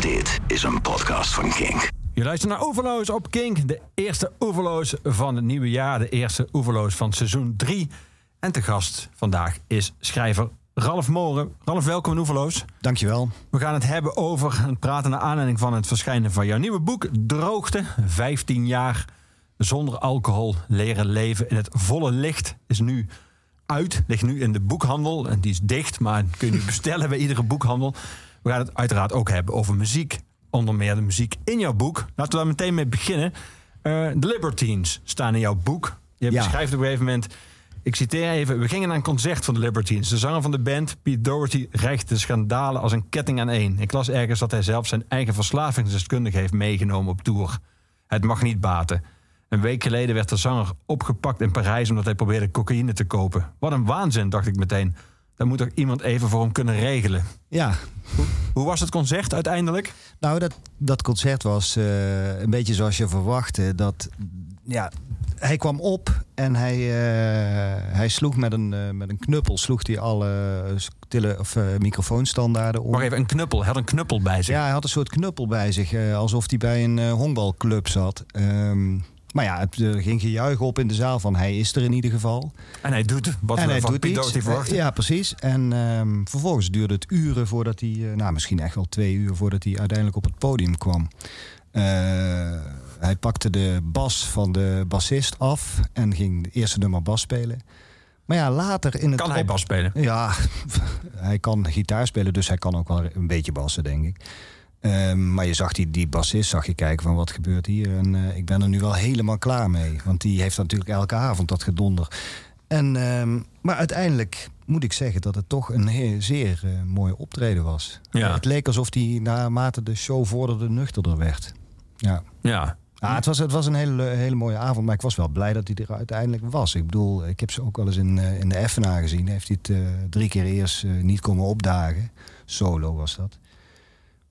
Dit is een podcast van Kink. Je luistert naar Oeverloos op Kink. De eerste Oeverloos van het nieuwe jaar. De eerste Oeverloos van seizoen 3. En te gast vandaag is schrijver Ralf Moren. Ralf, welkom in Oeverloos. Dankjewel. We gaan het hebben over het praten naar aanleiding van het verschijnen van jouw nieuwe boek Droogte. 15 jaar zonder alcohol leren leven in het volle licht is nu uit. Ligt nu in de boekhandel. En die is dicht, maar kun je nu bestellen bij iedere boekhandel. We gaan het uiteraard ook hebben over muziek. Onder meer de muziek in jouw boek. Laten we daar meteen mee beginnen. Uh, The Libertines staan in jouw boek. Je beschrijft op een gegeven moment... Ik citeer even. We gingen naar een concert van de Libertines. De zanger van de band, Pete Doherty, recht de schandalen als een ketting aan één. Ik las ergens dat hij zelf zijn eigen verslavingsdeskundige heeft meegenomen op tour. Het mag niet baten. Een week geleden werd de zanger opgepakt in Parijs omdat hij probeerde cocaïne te kopen. Wat een waanzin, dacht ik meteen. Daar moet toch iemand even voor hem kunnen regelen. Ja, Hoe was het concert uiteindelijk? nou dat, dat concert was eh, een beetje zoals je verwachtte. Dat, ja, hij kwam op en hij, eh, hij sloeg met een, eh, met een knuppel sloeg hij alle tele, of, eh, microfoonstandaarden om. Wacht even, een knuppel. Hij had een knuppel bij zich. Ja, hij had een soort knuppel bij zich, alsof hij bij een honkbalclub zat. Ehm, maar ja, er ging gejuich op in de zaal van hij is er in ieder geval. En hij doet wat en we hij van doet verwachten. Ja, precies. En ehm, vervolgens duurde het uren voordat hij, eh, nou misschien echt wel twee uur voordat hij uiteindelijk op het podium kwam. Eh, hij pakte de bas van de bassist af en ging de eerste nummer bas spelen. Maar ja, later in het. Kan hij bas spelen? Ja, hij kan gitaar spelen, dus hij kan ook wel een beetje bassen, denk ik. Ehm, maar je zag die, die bassist, zag je kijken van wat gebeurt hier. En eh, ik ben er nu wel helemaal klaar mee. Want die heeft natuurlijk elke avond dat gedonder. En, ehm, maar uiteindelijk moet ik zeggen dat het toch een heel, zeer eh, mooie optreden was. Ja. Het leek alsof hij naarmate de show vorderde nuchterder werd. Ja. Ja. Ah, het, was, het was een hele, hele mooie avond, maar ik was wel blij dat hij er uiteindelijk was. Ik bedoel, ik heb ze ook wel eens in, eh, in de FNA gezien. Heeft hij het drie keer eerst niet komen opdagen. Solo was dat.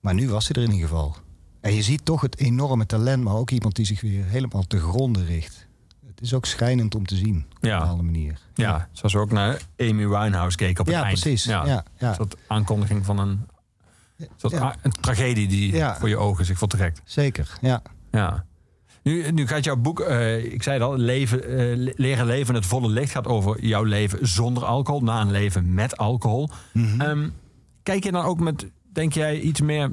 Maar nu was hij er in ieder geval. En je ziet toch het enorme talent, maar ook iemand die zich weer helemaal te gronden richt. Het is ook schrijnend om te zien, op Ja. een bepaalde manier. Ja, zoals we ook naar Amy Winehouse keken op het Ja, eind. precies. Ja, ja. Een soort aankondiging van een, soort Ja. een tragedie die Ja. voor je ogen zich voltrekt. Zeker, ja. Ja. Nu, nu gaat jouw boek, eh, ik zei het al, leven, eh, le- leren leven in het volle licht gaat over jouw leven zonder alcohol, na een leven met alcohol. Mhm. Ehm, kijk je dan ook met, denk jij, iets meer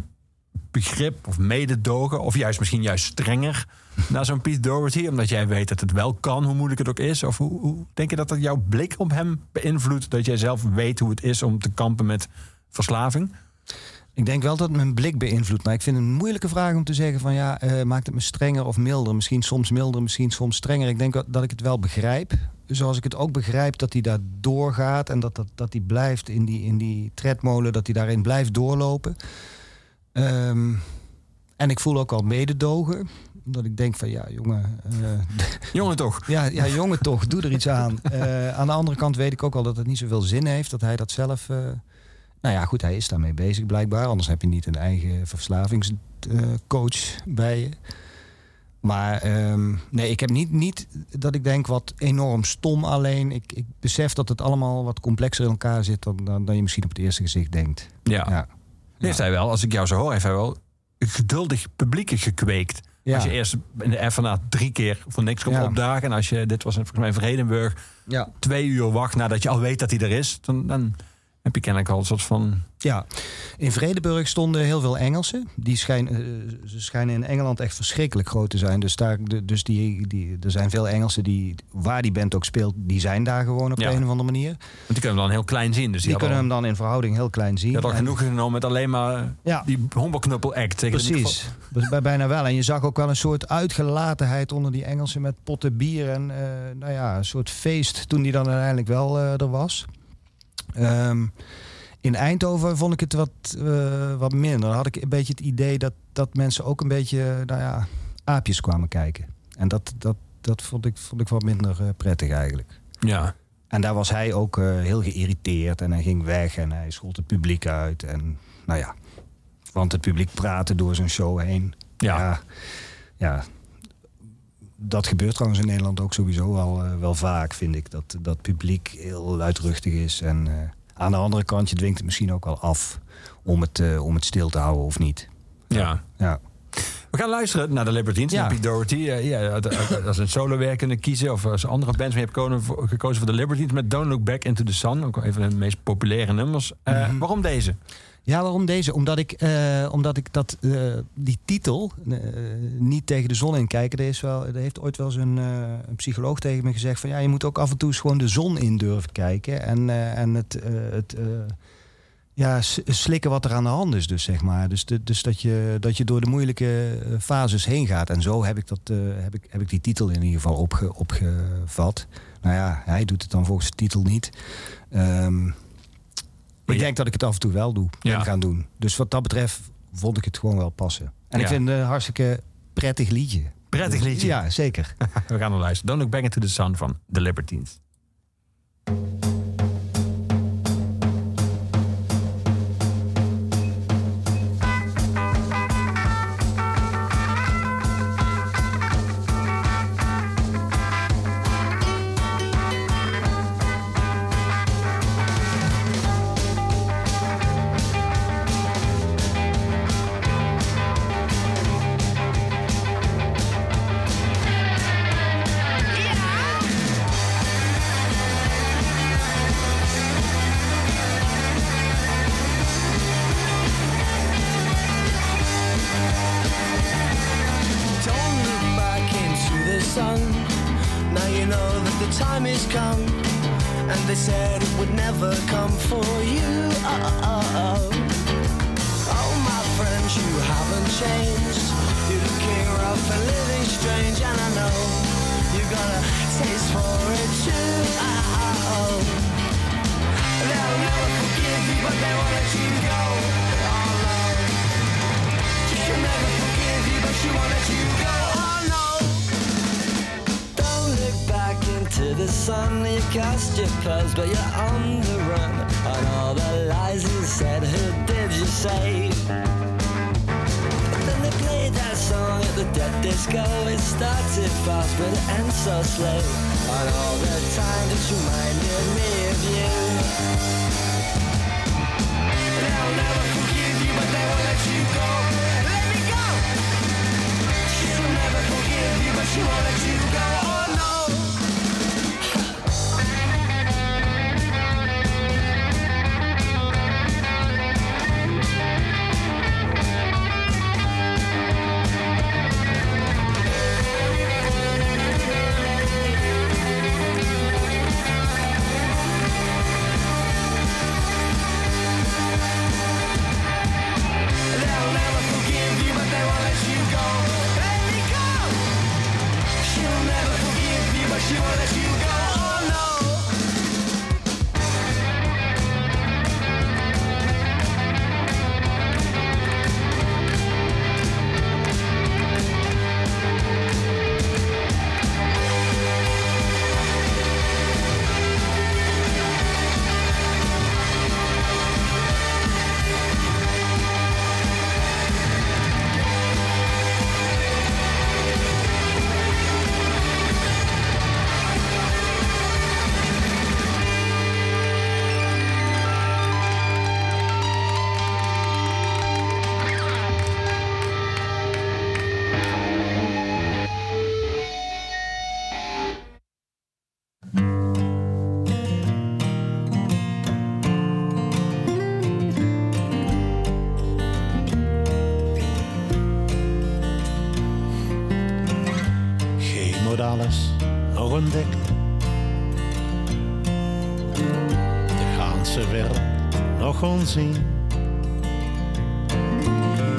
begrip of mededogen, of juist misschien juist strenger naar zo'n Pete Doherty, omdat jij weet dat het wel kan, hoe moeilijk het ook is? Of hoe, hoe denk je dat dat jouw blik op hem beïnvloedt, dat jij zelf weet hoe het is om te kampen met verslaving? Ik denk wel dat mijn blik beïnvloedt. Maar ik vind het een moeilijke vraag om te zeggen van ja, eh, maakt het me strenger of milder? Misschien soms milder, misschien soms strenger. Ik denk dat ik het wel begrijp. Zoals ik het ook begrijp dat hij daar doorgaat en dat, dat, dat hij blijft in die, in die tredmolen, dat hij daarin blijft doorlopen. Ehm, en ik voel ook al mededogen. Omdat ik denk van ja, jongen, eh, Jongen toch? ja, ja, jongen toch, doe er iets aan. Eh, aan de andere kant weet ik ook al dat het niet zoveel zin heeft. Dat hij dat zelf... eh, nou ja, goed, hij is daarmee bezig blijkbaar. Anders heb je niet een eigen verslavingscoach bij je. Maar ehm, nee, ik heb niet, niet dat ik denk wat enorm stom. Alleen ik, ik besef dat het allemaal wat complexer in elkaar zit... dan, dan, dan je misschien op het eerste gezicht denkt. Ja. Ja. Heeft hij wel, als ik jou zo hoor, heeft hij wel geduldig publiek gekweekt. Ja. Als je eerst in de FNA drie keer voor niks komt Ja. opdagen. En als je, dit was volgens mij in Vredenburg, Ja. twee uur wacht nadat je al weet dat hij er is. Dan, dan heb je kennelijk al een soort van... Ja, in Vredenburg stonden heel veel Engelsen. Die schijnen, eh, ze schijnen in Engeland echt verschrikkelijk groot te zijn. Dus, daar, dus die, die, er zijn veel Engelsen die, waar die band ook speelt, die zijn daar gewoon op Ja. een of andere manier. Want die kunnen we dan heel klein zien. Dus die, kunnen al- hem dan in verhouding heel klein zien. die hadden al En- genoeg genomen met alleen maar Ja. die honkbalknuppel act. tegen de Precies, dus bij bijna wel. En je zag ook wel een soort uitgelatenheid onder die Engelsen met potten bier. En eh, nou ja, een soort feest toen die dan uiteindelijk wel eh, er was. Ehm, in Eindhoven vond ik het wat, eh, wat minder. Dan had ik een beetje het idee dat, dat mensen ook een beetje, nou ja, aapjes kwamen kijken. En dat, dat, dat vond, ik, vond ik wat minder eh, prettig eigenlijk. Ja. En daar was hij ook eh, heel geïrriteerd en hij ging weg en hij schold het publiek uit. En nou ja, want het publiek praatte door zijn show heen. Ja. ja, ja. Dat gebeurt trouwens in Nederland ook sowieso wel, eh, wel vaak, vind ik. Dat dat publiek heel luidruchtig is. En eh, aan de andere kant, je dwingt het misschien ook wel af om het, eh, om het stil te houden of niet. Ja. Ja. We gaan luisteren naar de Libertines, Ja. Pete Doherty. Ja, als een solowerk kunnen kiezen of als andere bands mee hebt gekozen voor, de Libertines met Don't Look Back Into the Sun. Ook een van hun meest populaire nummers. Mhm. Waarom deze? Ja, waarom deze? Omdat ik, eh, omdat ik dat, eh, die titel, eh, niet tegen de zon in kijken, dat, is wel, dat heeft ooit wel eens een, een psycholoog tegen me gezegd van ja, je moet ook af en toe eens gewoon de zon in durven kijken en, en het, het ja, slikken wat er aan de hand is, dus zeg maar. Dus, de, dus dat, je, dat je door de moeilijke fases heen gaat. En zo heb ik, dat, heb ik, heb ik die titel in ieder geval opge, opgevat. Nou ja, hij doet het dan volgens de titel niet. Ik denk dat ik het af en toe wel doe Ja. en gaan doen. Dus wat dat betreft vond ik het gewoon wel passen. En ik vind het een hartstikke prettig liedje. Prettig liedje. Ja, zeker. We gaan er luisteren. Don't Look Back Into the Sun van The Libertines.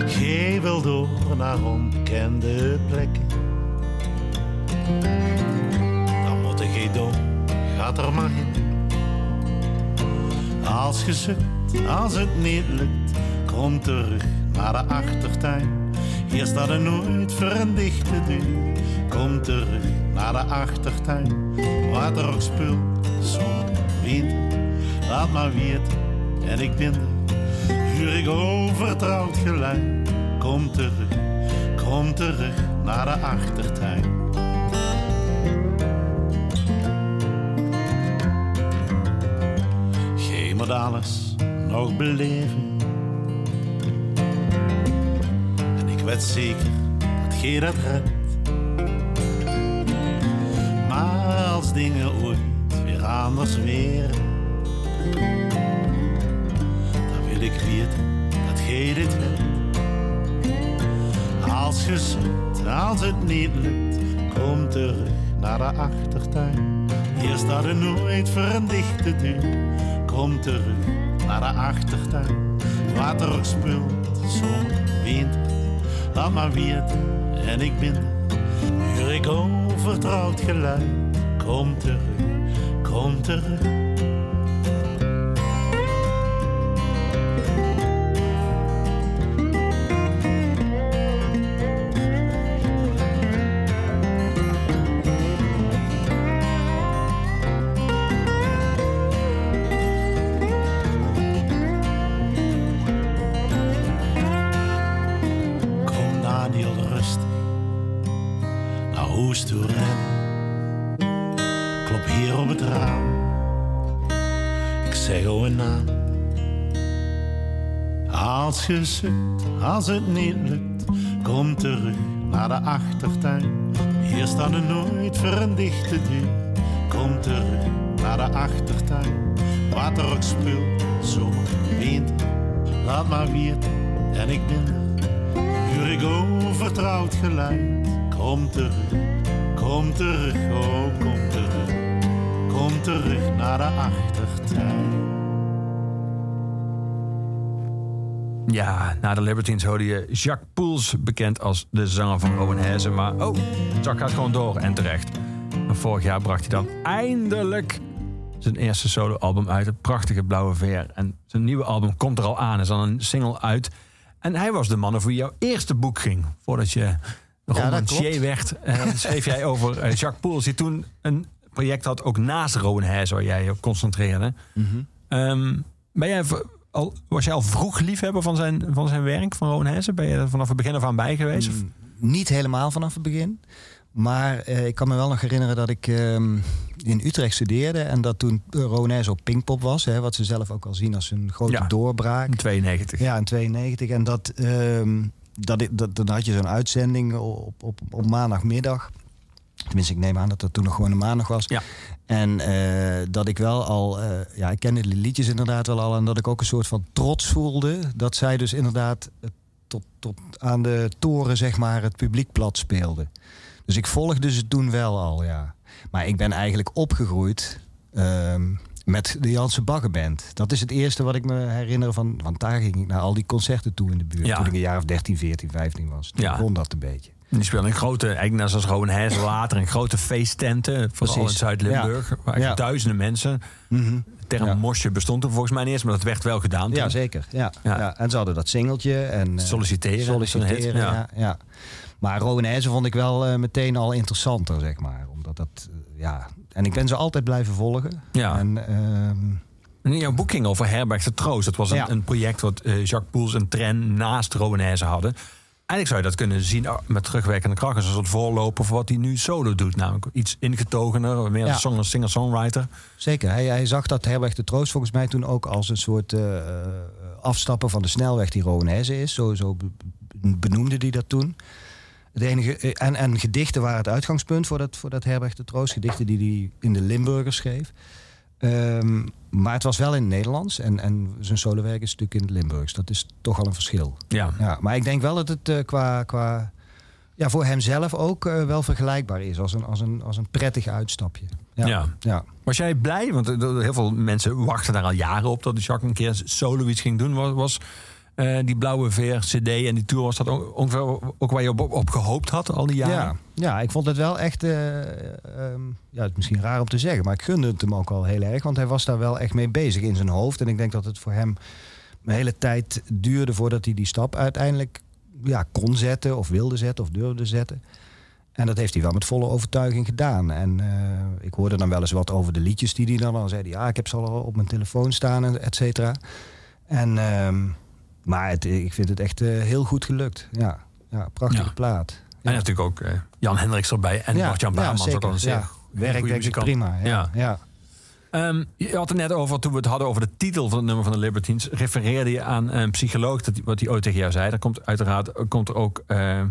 Geen wil door naar onbekende plekken. Dan moet je door, gaat er maar in. Als zoekt, als het niet lukt, kom terug naar de achtertuin. Hier staat er nooit voor een dichte deur. Kom terug naar de achtertuin, waar er ook speelt, zon, wind. Laat maar weten, en ik ben er. Huur ik overtrouwd geluid. Kom terug, kom terug naar de achtertuin. Geen moet alles nog beleven. weet zeker dat je dat redt. Maar als dingen ooit weer anders weer, ik weten dat jij dit. Als zoekt, als het niet lukt, kom terug naar de achtertuin. Hier staat er nooit voor een dichte deur. Kom terug naar de achtertuin. Water ook speelt. Laat maar weten en ik ben er. Huur ik overtrouwd geluid. Kom terug, kom terug. Als het niet lukt, kom terug naar de achtertuin. Hier staat er nooit voor een dichte deur. Kom terug naar de achtertuin. Wat er ook speelt, zomer, winter, laat maar weten en ik ben er. Huur ik overtrouwd geluid. Kom terug, kom terug, oh kom terug. Kom terug naar de achtertuin. Ja, na de Libertines hoorde je Jacques Poels, bekend als de zanger van Owen Hezen. Maar oh, Jacques gaat gewoon door en terecht. Vorig jaar bracht hij dan eindelijk zijn eerste soloalbum uit. Het prachtige Blauwe Veer. En zijn nieuwe album komt er al aan. is al een single uit. En hij was de man over wie jouw eerste boek ging. Voordat je romancier klopt. werd, schreef jij over eh, Jacques Poels. Die toen een project had, ook naast Rowan Hezen, waar jij je op concentreerde. Ehm, ben jij al, was jij al vroeg liefhebber van zijn, van zijn werk, van Rowan Hezen? Ben je er vanaf het begin af aan bij geweest? Of- Niet helemaal vanaf het begin. Maar eh, ik kan me wel nog herinneren dat ik ehm, in Utrecht studeerde. En dat toen uh, Rones op Pinkpop was. Hè, wat ze zelf ook al zien als een grote Ja. doorbraak. In 92. Ja, in 92. En dat, ehm, dat, dat, dan had je zo'n uitzending op, op, op maandagmiddag. Tenminste, ik neem aan dat dat toen nog gewoon een maandag was. Ja. En eh, dat ik wel al, eh, ja, ik kende de liedjes inderdaad wel al. En dat ik ook een soort van trots voelde. Dat zij dus inderdaad eh, tot, tot aan de toren, zeg maar, het publiek plat speelden. Dus ik volgde ze toen wel al, ja. Maar ik ben eigenlijk opgegroeid ehm, met de Janse Baggenband. Dat is het eerste wat ik me herinner van... Want daar ging ik naar al die concerten toe in de buurt. Ja. Toen ik een jaar of 13, 14, 15 was. Toen Ja. begon dat een beetje. Die speelde in grote, eigenlijk zoals Hezen later, in grote feesttenten. Vooral in. Zuid-Limburg. Waar Ja. duizenden mensen. De term Ja. mosje bestond er volgens mij niet eens, maar dat werd wel gedaan. Ja, toen. zeker. Ja, Ja. ja. En ze hadden dat singeltje. En, eh, Solliciteren, Solliciteren, ja. ja. ja, Maar Rowanese vond ik wel eh, meteen al interessanter, zeg maar. Omdat dat, eh, ja... En ik ben ze altijd blijven volgen. Ja. En, En jouw boek ging over Herberg de Troost. Dat was een, Ja. een project wat Jacques Poels en Tren naast Rowan Hezen hadden. Eigenlijk zou je dat kunnen zien oh, met terugwerkende kracht. Als een soort voorloper voor wat hij nu solo doet. Namelijk iets ingetogener, meer Ja. een song- singer-songwriter. Zeker. Hij, hij zag dat Herberg de Troost volgens mij toen ook als een soort eh, eh, afstappen van de snelweg die Rowanese is. Zo, zo be- benoemde hij dat toen. Het enige, eh, en, en gedichten waren het uitgangspunt voor dat, voor dat Herberg de Troost. Gedichten die hij in de Limburger schreef. Ehm, maar het was wel in het Nederlands. En, en zijn solowerk is natuurlijk in het Limburgs. Dat is toch al een verschil. Ja. Ja, maar ik denk wel dat het eh, qua, qua ja, voor hemzelf ook eh, wel vergelijkbaar is. Als een, als een, als een prettig uitstapje. Ja. Ja. ja. Was jij blij? Want er- heel veel mensen wachten daar al jaren op dat Jacques een keer solo iets ging doen. Was, was eh, die blauwe veer, CD en die tour, was dat ook, ongeveer ook waar je op, op gehoopt had al die jaren? Ja, ja, ik vond het wel echt. eh, ehm, ja, het is misschien raar om te zeggen, maar ik gunde het hem ook wel heel erg. Want hij was daar wel echt mee bezig in zijn hoofd. En ik denk dat het voor hem een hele tijd duurde voordat hij die stap uiteindelijk ja, kon zetten, of wilde zetten, of durfde zetten. En dat heeft hij wel met volle overtuiging gedaan. En eh, ik hoorde dan wel eens wat over de liedjes die hij dan al zei. Ja, ik heb ze al op mijn telefoon staan, en et cetera. En, ehm, maar het, ik vind het echt eh, heel goed gelukt. Ja, ja prachtige Ja. plaat. En natuurlijk ook eh, Jan Hendricks erbij en Ja, Bart-Jan ja, Baarmans. ook al een Ja. goede Werk denk ik prima. Ja. Ja. Ehm, je had het net over, toen we het hadden over de titel van het nummer van de Libertines, refereerde je aan een psycholoog, dat, wat hij ooit tegen jou zei. Daar komt uiteraard komt er ook eh,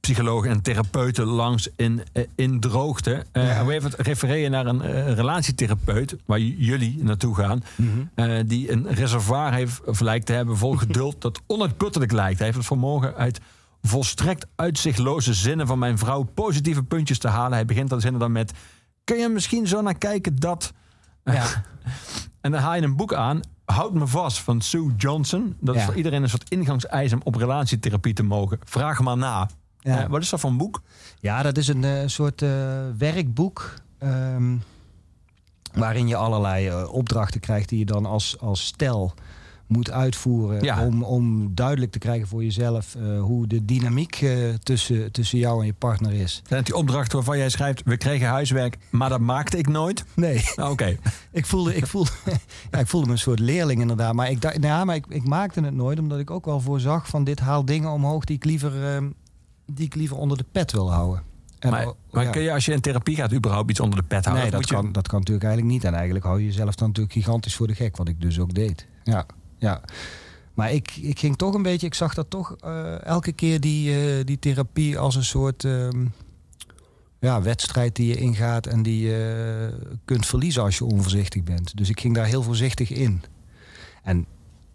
psychologen en therapeuten langs in, eh, in droogte. Eh Ja. Hoe even refereer je naar een eh, relatietherapeut, waar jullie naartoe gaan, eh, die een reservoir heeft, of lijkt te hebben vol geduld dat onuitputtelijk lijkt. Hij heeft het vermogen uit volstrekt uitzichtloze zinnen van mijn vrouw positieve puntjes te halen. Hij begint dan zinnen dan met, kun je misschien zo naar kijken dat... Ja. En dan haal je een boek aan, Houd me vast, van Sue Johnson. Dat is voor iedereen een soort ingangseis om op relatietherapie te mogen. Vraag maar na. Ja. Eh, wat is dat voor een boek? Ja, dat is een eh, soort eh, werkboek. ehm, waarin je allerlei opdrachten krijgt die je dan als, als stel moet uitvoeren. Ja. Om, om duidelijk te krijgen voor jezelf hoe de dynamiek tussen, tussen jou en je partner is. Zijn die opdrachten waarvan jij schrijft... we kregen huiswerk, maar dat maakte ik nooit? Nee, Nou, Oké. ik voelde, ik, voelde, ja, ik voelde me een soort leerling inderdaad. Maar, ik, dacht, nou ja, maar ik, ik maakte het nooit omdat ik ook wel voorzag van dit haalt dingen omhoog die ik liever, ehm, die ik liever onder de pet wil houden. En, Maar, maar ja. kun je als je in therapie gaat überhaupt iets onder de pet houden? Nee, dat je- kan, dat kan natuurlijk eigenlijk niet. En eigenlijk hou je jezelf dan natuurlijk gigantisch voor de gek, wat ik dus ook deed. Ja, ja. Maar ik, ik ging toch een beetje, ik zag dat toch eh, elke keer die, eh, die therapie als een soort ehm, ja, wedstrijd die je ingaat en die je kunt verliezen als je onvoorzichtig bent. Dus ik ging daar heel voorzichtig in. En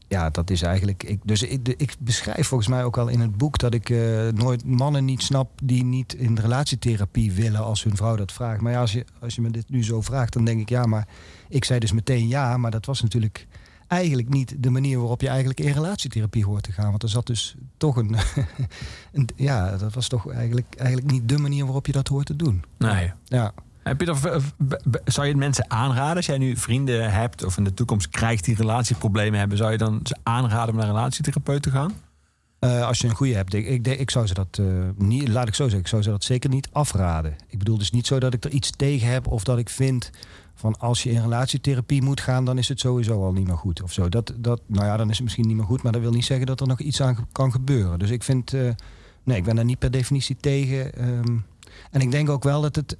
ja, dat is eigenlijk. Ik, dus ik, de- ik beschrijf volgens mij ook al in het boek dat ik eh, nooit mannen niet snap die niet in relatietherapie willen als hun vrouw dat vraagt. Maar ja, als je, als je me dit nu zo vraagt, dan denk ik ja, maar ik zei dus meteen ja, maar dat was natuurlijk eigenlijk niet de manier waarop je eigenlijk in relatietherapie hoort te gaan. Want er zat dus toch een. een ja, dat was toch eigenlijk, eigenlijk niet de manier waarop je dat hoort te doen. Nee. Ja. Heb je zou je mensen aanraden? Als jij nu vrienden hebt of in de toekomst krijgt die relatieproblemen hebben... zou je dan ze aanraden om naar een relatietherapeut te gaan? Eh, als je een goede hebt, ik, ik, zou ze dat eh, niet, laat ik zo zeggen, ik zou ze dat zeker niet afraden. Ik bedoel dus niet zo dat ik er iets tegen heb of dat ik vind van als je in relatietherapie moet gaan, dan is het sowieso al niet meer goed of zo. Dat, dat, nou ja, dan is het misschien niet meer goed, maar dat wil niet zeggen dat er nog iets aan kan gebeuren. Dus ik vind, eh, nee, ik ben daar niet per definitie tegen. ehm. en ik denk ook wel dat het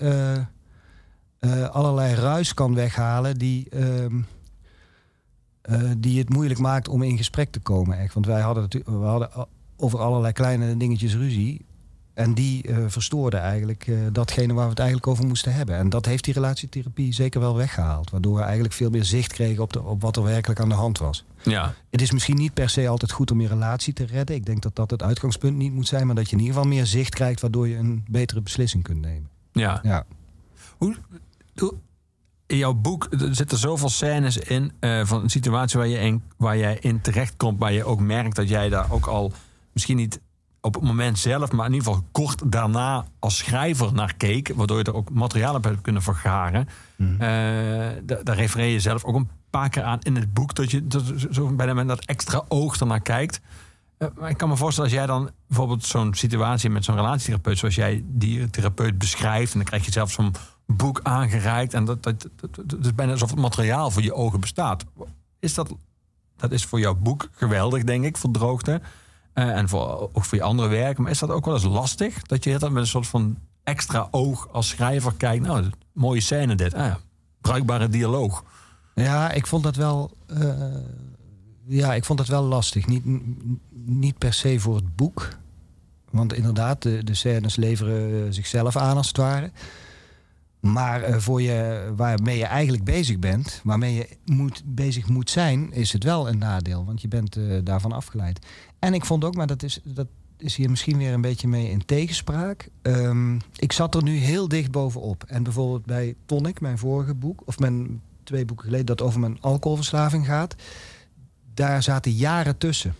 eh, allerlei ruis kan weghalen die. ehm, eh, die het moeilijk maakt om in gesprek te komen. Echt. Want wij hadden, natuurlijk- we hadden over allerlei kleine dingetjes ruzie. En die eh verstoorden eigenlijk datgene waar we het eigenlijk over moesten hebben. En dat heeft die relatietherapie zeker wel weggehaald. Waardoor we eigenlijk veel meer zicht kregen op, de, op wat er werkelijk aan de hand was. Ja. Het is misschien niet per se altijd goed om je relatie te redden. Ik denk dat dat het uitgangspunt niet moet zijn. Maar dat je in ieder geval meer zicht krijgt waardoor je een betere beslissing kunt nemen. ja. Ja. Hoe- in jouw boek zitten zoveel scènes in eh, van een situatie waar je in, waar jij in terechtkomt, waar je ook merkt dat jij daar ook al misschien niet op het moment zelf, maar in ieder geval kort daarna als schrijver naar keek, waardoor je er ook materiaal op hebt kunnen vergaren. Da- daar refereer je zelf ook een paar keer aan in het boek, dat je dat, zo bijna met dat extra oog ernaar kijkt. Eh, ik kan me voorstellen als jij dan bijvoorbeeld zo'n situatie met zo'n relatietherapeut, zoals jij die therapeut beschrijft, en dan krijg je zelf zo'n boek aangereikt en dat, dat, dat, dat- is bijna alsof het materiaal voor je ogen bestaat. Is dat, dat is voor jouw boek geweldig, denk ik, voor droogte. Eh, en voor, ook voor je andere werk. Maar is dat ook wel eens lastig? Dat je dat met een soort van extra oog als schrijver kijkt. Nou, mooie scène dit. Ah, ja, bruikbare dialoog. Ja, ik vond dat wel. eh, ja, ik vond dat wel lastig. Niet, niet per se voor het boek. Want inderdaad, de, de scènes leveren eh, zichzelf aan als het ware. Maar eh, voor je, waarmee je eigenlijk bezig bent, waarmee je moet, bezig moet zijn, is het wel een nadeel. Want je bent eh, daarvan afgeleid. En ik vond ook, maar dat is, dat is hier misschien weer een beetje mee in tegenspraak. Ehm, ik zat er nu heel dicht bovenop. En bijvoorbeeld bij Tonic, mijn vorige boek, of mijn twee boeken geleden, dat over mijn alcoholverslaving gaat. Daar zaten jaren tussen.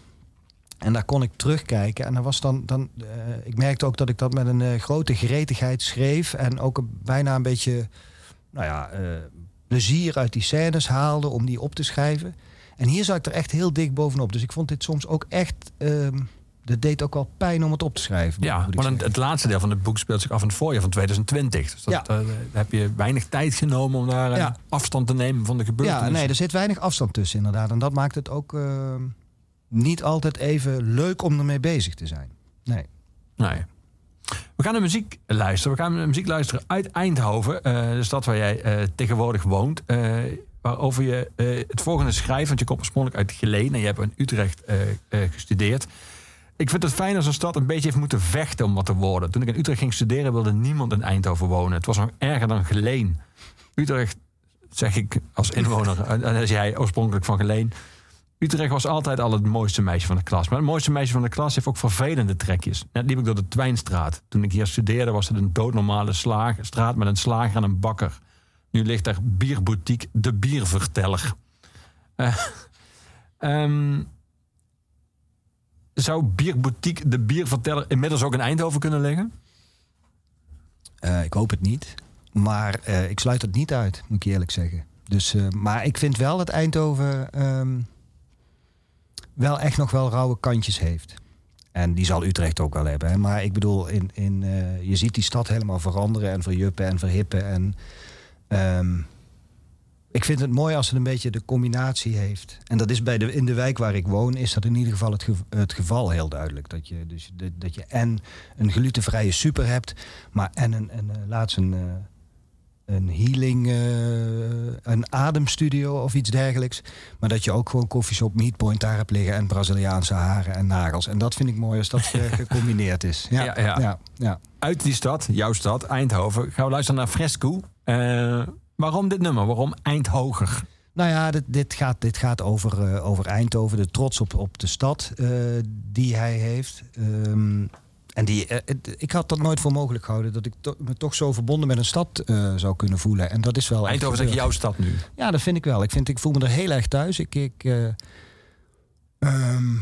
En daar kon ik terugkijken. En dan was dan, dan eh, ik merkte ook dat ik dat met een eh, grote gretigheid schreef. En ook een, bijna een beetje, nou ja, eh, plezier uit die scènes haalde om die op te schrijven. En hier zat ik er echt heel dik bovenop. Dus ik vond dit soms ook echt. ehm dat deed ook wel pijn om het op te schrijven. Ja, maar dan, het laatste deel van het boek speelt zich af in het voorjaar van 2020. Dus dat, Ja. eh, daar heb je weinig tijd genomen om daar eh, Ja. afstand te nemen van de Ja, gebeurtenissen. nee, er zit weinig afstand tussen inderdaad. En dat maakt het ook ehm, niet altijd even leuk om ermee bezig te zijn. Nee. Nee. We gaan naar muziek luisteren. We gaan naar muziek luisteren uit Eindhoven, eh, de stad waar jij eh, tegenwoordig woont. eh, waarover je eh, het volgende schrijft, want je komt oorspronkelijk uit Geleen en je hebt in Utrecht eh, eh, gestudeerd. Ik vind het fijn als een stad een beetje heeft moeten vechten om wat te worden. Toen ik in Utrecht ging studeren, wilde niemand in Eindhoven wonen. Het was nog erger dan Geleen. Utrecht, zeg ik als inwoner, en als jij oorspronkelijk van Geleen. Utrecht was altijd al het mooiste meisje van de klas. Maar het mooiste meisje van de klas heeft ook vervelende trekjes. Net liep ik door de Twijnstraat. Toen ik hier studeerde was het een doodnormale slaag, straat met een slager en een bakker. Nu ligt daar bierboutique De Bierverteller. Ehm, zou bierboutique De Bierverteller inmiddels ook in Eindhoven kunnen liggen? Eh, ik hoop het niet. Maar eh, ik sluit het niet uit, moet ik eerlijk zeggen. Dus, eh, maar ik vind wel dat Eindhoven ehm, wel echt nog wel rauwe kantjes heeft. En die zal Utrecht ook wel hebben. Hè. Maar ik bedoel, in, in, je ziet die stad helemaal veranderen en verjuppen en verhippen. En ehm, ik vind het mooi als het een beetje de combinatie heeft. En dat is bij de, in de wijk waar ik woon, is dat in ieder geval het, het geval heel duidelijk. Dat je, dus, dat, dat je en een glutenvrije super hebt, maar en een, een, eh, laatst een, eh, een healing, eh, een ademstudio of iets dergelijks. Maar dat je ook gewoon koffieshop Meatpoint daar hebt liggen en Braziliaanse haren en nagels. En dat vind ik mooi als dat gecombineerd is. Ja, Ja, ja. ja, ja. Uit die stad, jouw stad, Eindhoven, gaan we luisteren naar Fresco. Eh, waarom dit nummer? Waarom Eindhoger? Nou ja, dit, dit, gaat, dit gaat over, eh, over Eindhoven, de trots op, op de stad eh, die hij heeft. Ehm, en die, eh, ik had dat nooit voor mogelijk gehouden, dat ik to- me toch zo verbonden met een stad zou kunnen voelen. En dat is wel. Eindhoven is jouw stad nu. Ja, dat vind ik wel. Ik, vind, ik voel me er heel erg thuis. Ik, ik, eh, ehm,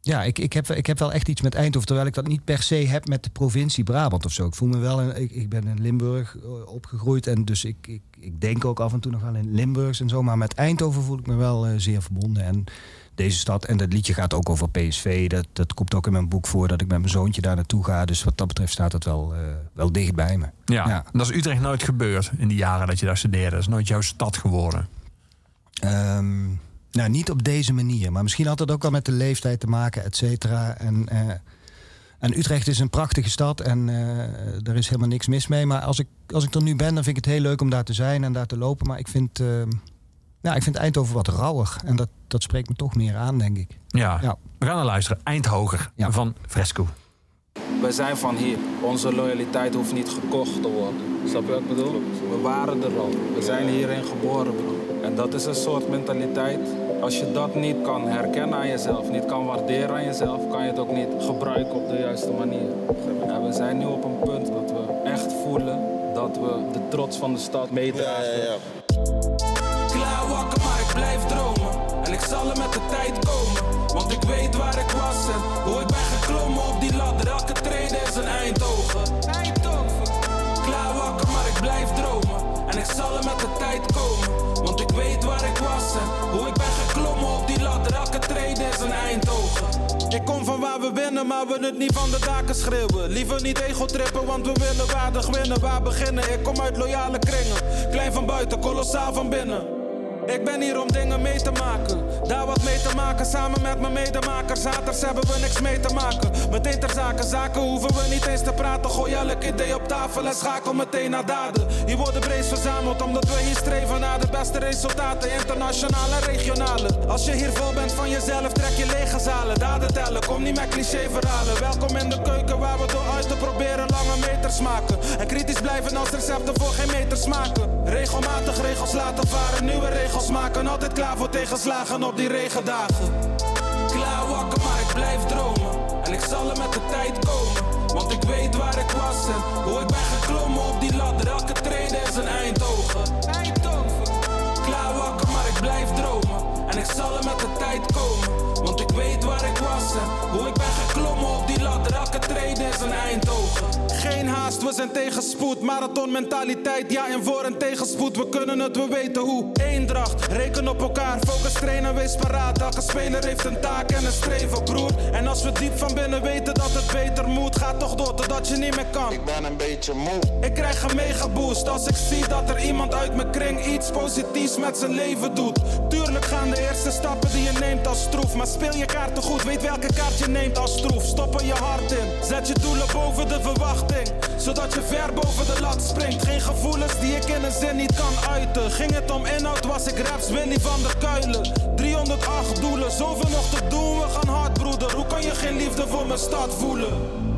ja, ik, ik, heb, ik heb wel echt iets met Eindhoven, terwijl ik dat niet per se heb met de provincie Brabant of zo. Ik voel me wel, in, ik, ik ben in Limburg eh, opgegroeid en dus ik, ik, ik denk ook af en toe nog wel in Limburgs en zo. Maar met Eindhoven voel ik me wel eh, zeer verbonden. En deze stad, en dat liedje gaat ook over PSV. Dat, dat komt ook in mijn boek voor dat ik met mijn zoontje daar naartoe ga. Dus wat dat betreft staat het wel, eh, wel dicht bij me. Ja, Ja. dat is Utrecht nooit gebeurd in die jaren dat je daar studeerde. Dat is nooit jouw stad geworden. Ehm, nou, niet op deze manier. Maar misschien had het ook wel met de leeftijd te maken, et cetera. En, eh, en Utrecht is een prachtige stad en eh, er is helemaal niks mis mee. Maar als ik, als ik er nu ben, dan vind ik het heel leuk om daar te zijn en daar te lopen. Maar ik vind, ehm, ja, ik vind Eindhoven wat rauwig. En dat, dat spreekt me toch meer aan, denk ik. Ja. Ja. We gaan naar luisteren. Eindhoger Ja. van Fresco. Wij zijn van hier. Onze loyaliteit hoeft niet gekocht te worden. Snap je wat ik bedoel? We waren er al. We zijn hierin geboren, bro. En dat is een soort mentaliteit. Als je dat niet kan herkennen aan jezelf, niet kan waarderen aan jezelf, kan je het ook niet gebruiken op de juiste manier. En we zijn nu op een punt dat we echt voelen dat we de trots van de stad meedragen. Klaar wakker, maar ik blijf dromen. En ik zal er met de tijd komen. Want ik weet waar ik was en hoe ik ben geklommen op die ladder. Elke trede is een Eindhoven. Ik kom van waar we winnen, maar we het niet van de daken schreeuwen. Liever niet ego trippen, want we willen waardig winnen. Waar beginnen? Ik kom uit loyale kringen. Klein van buiten, kolossaal van binnen. Ik ben hier om dingen mee te maken. Daar wat mee te maken, samen met mijn medemakers. Haters hebben we niks mee te maken. Meteen ter zake, zaken hoeven we niet eens te praten. Gooi elk idee op tafel en schakel meteen naar daden. Hier worden breed verzameld, omdat we hier streven naar de beste resultaten. Internationaal en regionale. Als je hier vol bent van jezelf, trek je lege zalen. Daden tellen, kom niet met cliché verhalen. Welkom in de keuken waar we door uit te proberen lange meters maken. En kritisch blijven als recepten voor geen meter smaken. Regelmatig regels laten varen, nieuwe regels maken. Altijd klaar voor tegenslagen op die regendagen. Klaar wakker, maar ik blijf dromen. En ik zal er met de tijd komen. Want ik weet waar ik was en hoe ik ben geklommen op die ladder. Elke trede is een Eindhoven. We zijn tegenspoed. Marathonmentaliteit, ja en voor en tegenspoed. We kunnen het, we weten hoe. Eendracht, reken op elkaar, focus trainen, wees paraat. Elke speler heeft een taak en een streven, broer. En als we diep van binnen weten dat het beter moet, ga toch door totdat je niet meer kan. Ik ben een beetje moe. Ik krijg een mega boost als ik zie dat er iemand uit mijn kring iets positiefs met zijn leven doet. Tuurlijk gaan de eerste stappen die je neemt als stroef. Maar speel je kaarten goed, weet welke kaart je neemt als stroef. Stop er je hart in, zet je doelen boven de verwachting. Zodat je ver boven de lat springt. Geen gevoelens die ik in een zin niet kan uiten. Ging het om inhoud, was ik raps Willy van der Kuilen. 308 doelen, zoveel nog te doen, we gaan hard broeder. Hoe kan je geen liefde voor mijn stad voelen?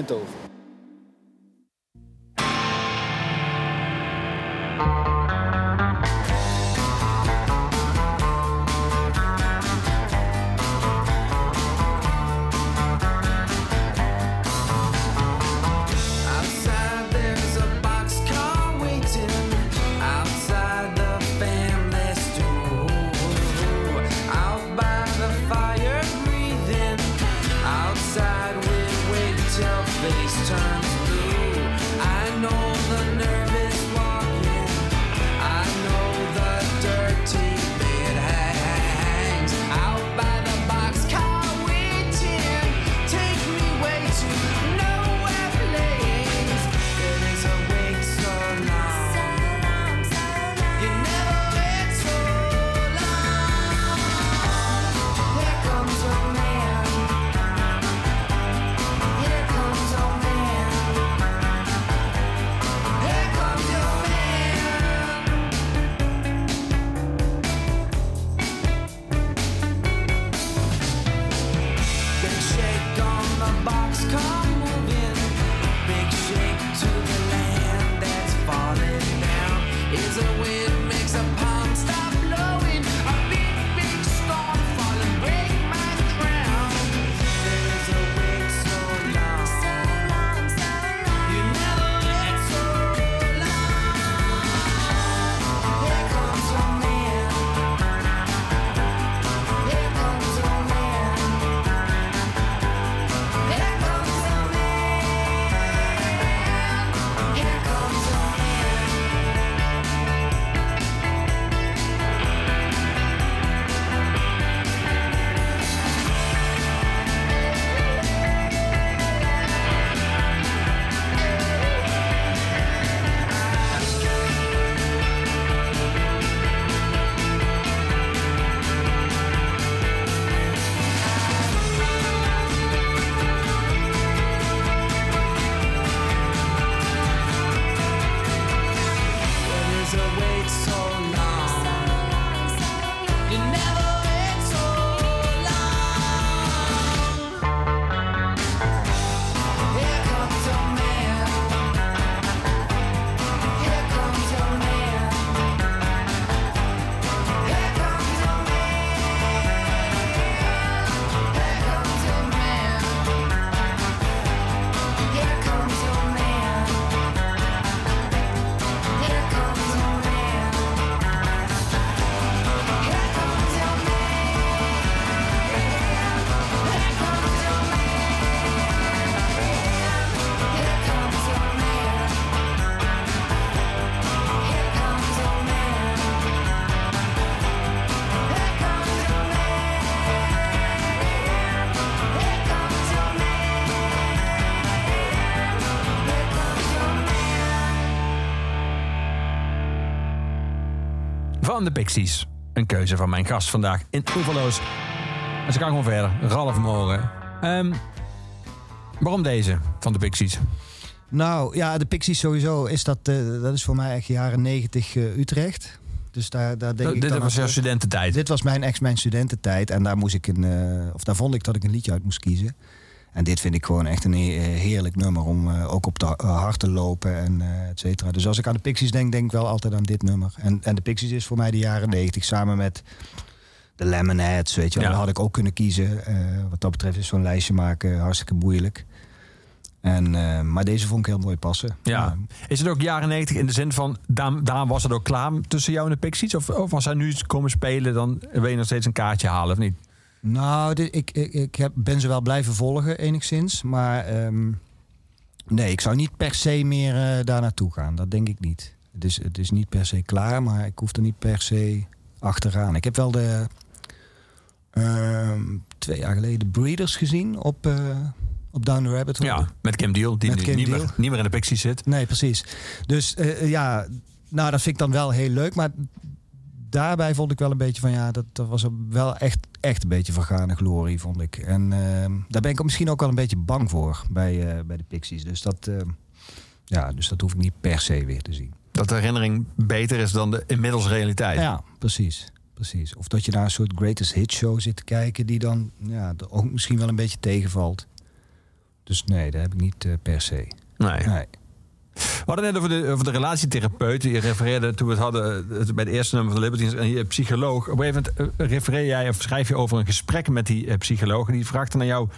Eindhoven. Van de Pixies. een keuze van mijn gast vandaag in Oeverloos. En ze kan gewoon verder. Ralf Moren. Ehm, waarom deze van de Pixies? Nou ja, de Pixies sowieso is dat, eh, dat is voor mij echt jaren 90 eh, Utrecht. Dus daar, daar denk ik Oh, Dit dan was jouw studententijd. Dit was mijn ex mijn studententijd en daar moest ik een, eh, of daar vond ik dat ik een liedje uit moest kiezen. En dit vind ik gewoon echt een he- heerlijk nummer om eh, ook op de uh, hart te lopen en eh et cetera. Dus als ik aan de Pixies denk, denk ik wel altijd aan dit nummer. En, en de Pixies is voor mij de jaren 90 samen met de Lemonheads, weet je wel. Ja. Dat had ik ook kunnen kiezen. Eh, wat dat betreft is zo'n lijstje maken hartstikke moeilijk. En, eh, maar deze vond ik heel mooi passen. Ja. Is het ook jaren 90 in de zin van, daar, daar was het ook klaar tussen jou en de Pixies? Of, of als zij nu komen spelen, dan wil je nog steeds een kaartje halen, of niet? Nou, dit- ik, ik, ik heb, ben ze wel blijven volgen enigszins. Maar ehm, nee, ik zou niet per se meer eh, daar naartoe gaan. Dat denk ik niet. Het is, het is niet per se klaar, maar ik hoef er niet per se achteraan. Ik heb wel de ehm, twee jaar geleden Breeders gezien op, eh, op Down the Rabbit Hole. Ja, met Kim Deal, die Met nu Kim niet. Meer, niet meer in de Pixies zit. Nee, precies. Dus eh, ja, nou, dat vind ik dan wel heel leuk. Maar daarbij vond ik wel een beetje van ja, dat, dat was wel echt, echt een beetje vergane glorie, vond ik. En ehm, daar ben ik misschien ook wel een beetje bang voor bij, eh, bij de Pixies. Dus dat, ehm, ja, dus dat hoef ik niet per se weer te zien. Dat de herinnering beter is dan de inmiddels realiteit. Ja, precies. Precies. Of dat je naar een soort greatest hit show zit te kijken, die dan ja, ook misschien wel een beetje tegenvalt. Dus nee, dat heb ik niet eh, per se. Nee. Nee. We hadden net over de, over de relatietherapeut. Je refereerde toen we het hadden eh, bij het eerste nummer van de Libertines. En je psycholoog. Op een gegeven moment eh, refereer jij of schrijf je over een gesprek met die eh, psycholoog. En die vraagt dan aan jou: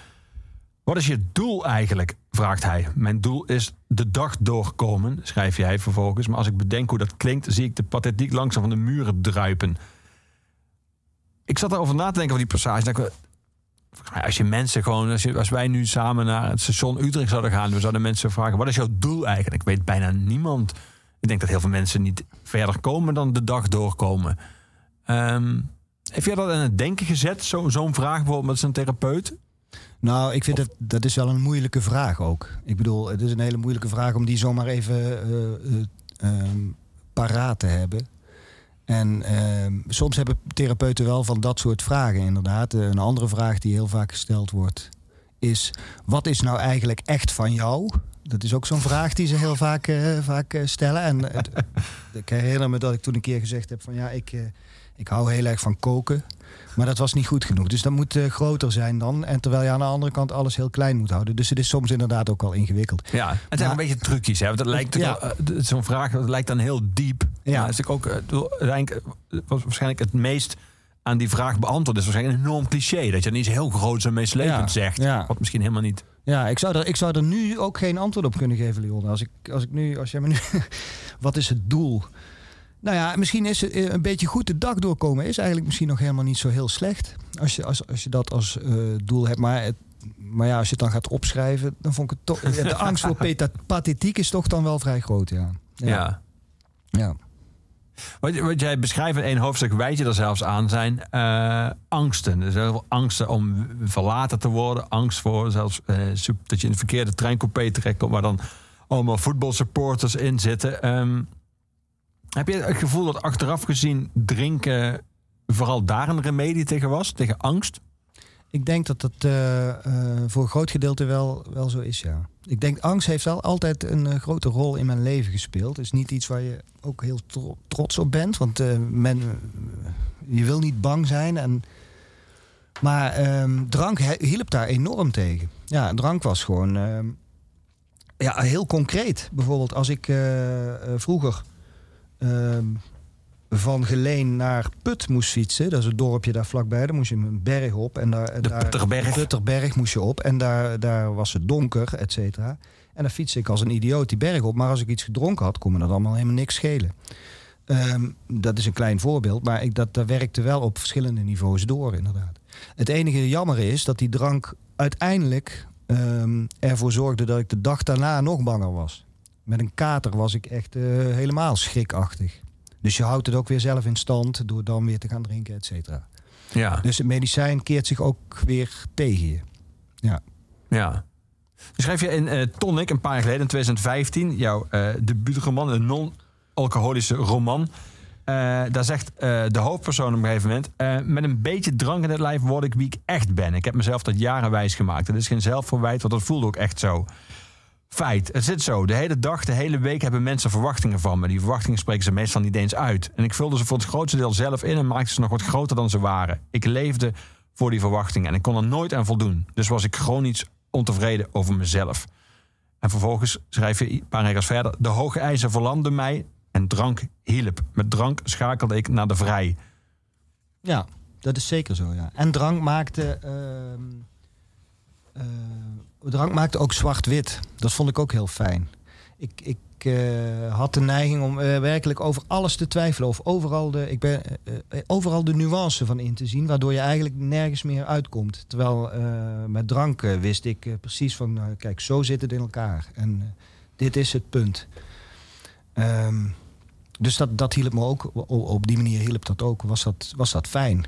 Wat is je doel eigenlijk? Vraagt hij. Mijn doel is de dag doorkomen, schrijf jij vervolgens. Maar als ik bedenk hoe dat klinkt, zie ik de pathetiek langzaam van de muren druipen. Ik zat erover na te denken over die passage. Dat ik, volgens mij, als je mensen gewoon, als, je, als wij nu samen naar het station Utrecht zouden gaan, we zouden mensen vragen: wat is jouw doel eigenlijk? Ik weet bijna niemand. Ik denk dat heel veel mensen niet verder komen dan de dag doorkomen. Ehm heb jij dat aan het denken gezet? Zo- Zo'n vraag bijvoorbeeld met zijn therapeut? Nou, ik vind dat dat is wel een moeilijke vraag ook. Ik bedoel, het is een hele moeilijke vraag om die zomaar even eh, ehm, paraat te hebben. En ehm, soms hebben therapeuten wel van dat soort vragen inderdaad. Eh, Een andere vraag die heel vaak gesteld wordt is... wat is nou eigenlijk echt van jou? Dat is ook zo'n vraag die ze heel vaak, eh, vaak eh, stellen. En ik herinner me dat ik toen een keer gezegd heb van... ja, ik, ik hou heel erg van koken. Maar dat was niet goed genoeg. Dus dat moet eh, groter zijn dan. En terwijl je aan de andere kant alles heel klein moet houden. Dus het is soms inderdaad ook wel ingewikkeld. Ja, het zijn een beetje trucjes. Hè? Want dat lijkt Ja. ja. Zo'n vraag dat lijkt dan heel diep. Ja. Maar is natuurlijk ook, eh, eh, was waarschijnlijk het meest aan die vraag beantwoord. is waarschijnlijk een enorm cliché. Dat je dan iets heel groots en meeslepend Ja. zegt. Ja. Wat misschien helemaal niet. Ja, ik zou, er, ik zou er nu ook geen antwoord op kunnen geven, Leon. Als, ik, als, ik nu, als jij me nu... wat is het doel? Nou ja, misschien is het eh, een beetje goed de dag doorkomen... is eigenlijk misschien nog helemaal niet zo heel slecht. Als je, als, als je dat als eh, doel hebt. Maar, het, maar ja, als je het dan gaat opschrijven... dan vond ik het toch... ja, de angst voor peta- pathetiek is toch dan wel vrij groot, ja. Ja. Ja. ja. Wat, wat jij beschrijft in één hoofdstuk, wijd je er zelfs aan, zijn eh, angsten. Dus heel veel angsten om verlaten te worden. Angst voor zelfs eh, dat je in de verkeerde treincoupé terechtkomt... waar dan allemaal voetbalsupporters in zitten. Ehm, heb je het gevoel dat achteraf gezien drinken... vooral daar een remedie tegen was? Tegen angst? Ik denk dat dat eh, eh, voor een groot gedeelte wel, wel zo is, ja. Ik denk, angst heeft wel altijd een eh, grote rol in mijn leven gespeeld. Het is niet iets waar je ook heel tro- trots op bent. Want men, je wil niet bang zijn. En, maar ehm, drank hielp daar enorm tegen. Ja, drank was gewoon ehm, ja, heel concreet. Bijvoorbeeld als ik vroeger... ehm, van Geleen naar Put moest fietsen. Dat is een dorpje daar vlakbij. Daar moest je een berg op. En daar, De daar, Putterberg. De Putterberg moest je op. En daar, daar was het donker, et cetera. En dan fietste ik als een idioot die berg op. Maar als ik iets gedronken had, kon me dat allemaal helemaal niks schelen. Ehm, dat is een klein voorbeeld. Maar ik, dat, dat werkte wel op verschillende niveaus door, inderdaad. Het enige jammer is dat die drank uiteindelijk ehm, ervoor zorgde... dat ik de dag daarna nog banger was. Met een kater was ik echt eh, helemaal schrikachtig. Dus je houdt het ook weer zelf in stand door dan weer te gaan drinken, et cetera. Ja. Dus het medicijn keert zich ook weer tegen je. Ja. Ja. Je schreef je in eh, Tonic een paar jaar geleden, in 2015, jouw eh debuutroman, een non-alcoholische roman. Daar zegt de hoofdpersoon op een gegeven moment... met een beetje drank in het lijf word ik wie ik echt ben. Ik heb mezelf dat jaren wijs gemaakt. Dat is geen zelfverwijt, want dat voelde ook echt zo. Feit, het zit zo. De hele dag, de hele week hebben mensen verwachtingen van me. Die verwachtingen spreken ze meestal niet eens uit. En ik vulde ze voor het grootste deel zelf in... en maakte ze nog wat groter dan ze waren. Ik leefde voor die verwachtingen en ik kon er nooit aan voldoen. Dus was ik chronisch ontevreden over mezelf. En vervolgens schrijf je een paar regels verder. De hoge eisen verlamden mij en drank hielp. Met drank schakelde ik naar de vrij. Ja, dat is zeker zo, ja. En drank maakte... ehm, eh, drank maakte ook zwart-wit. Dat vond ik ook heel fijn. Ik, ik eh, had de neiging om eh, werkelijk over alles te twijfelen. Of overal de, ik ben, eh, overal de nuance van in te zien. Waardoor je eigenlijk nergens meer uitkomt. Terwijl met drank eh, wist ik precies van... eh, kijk, zo zit het in elkaar. En dit is het punt. Ehm, dus dat, dat hielp me ook. Op die manier hielp dat ook. Was dat, was dat fijn.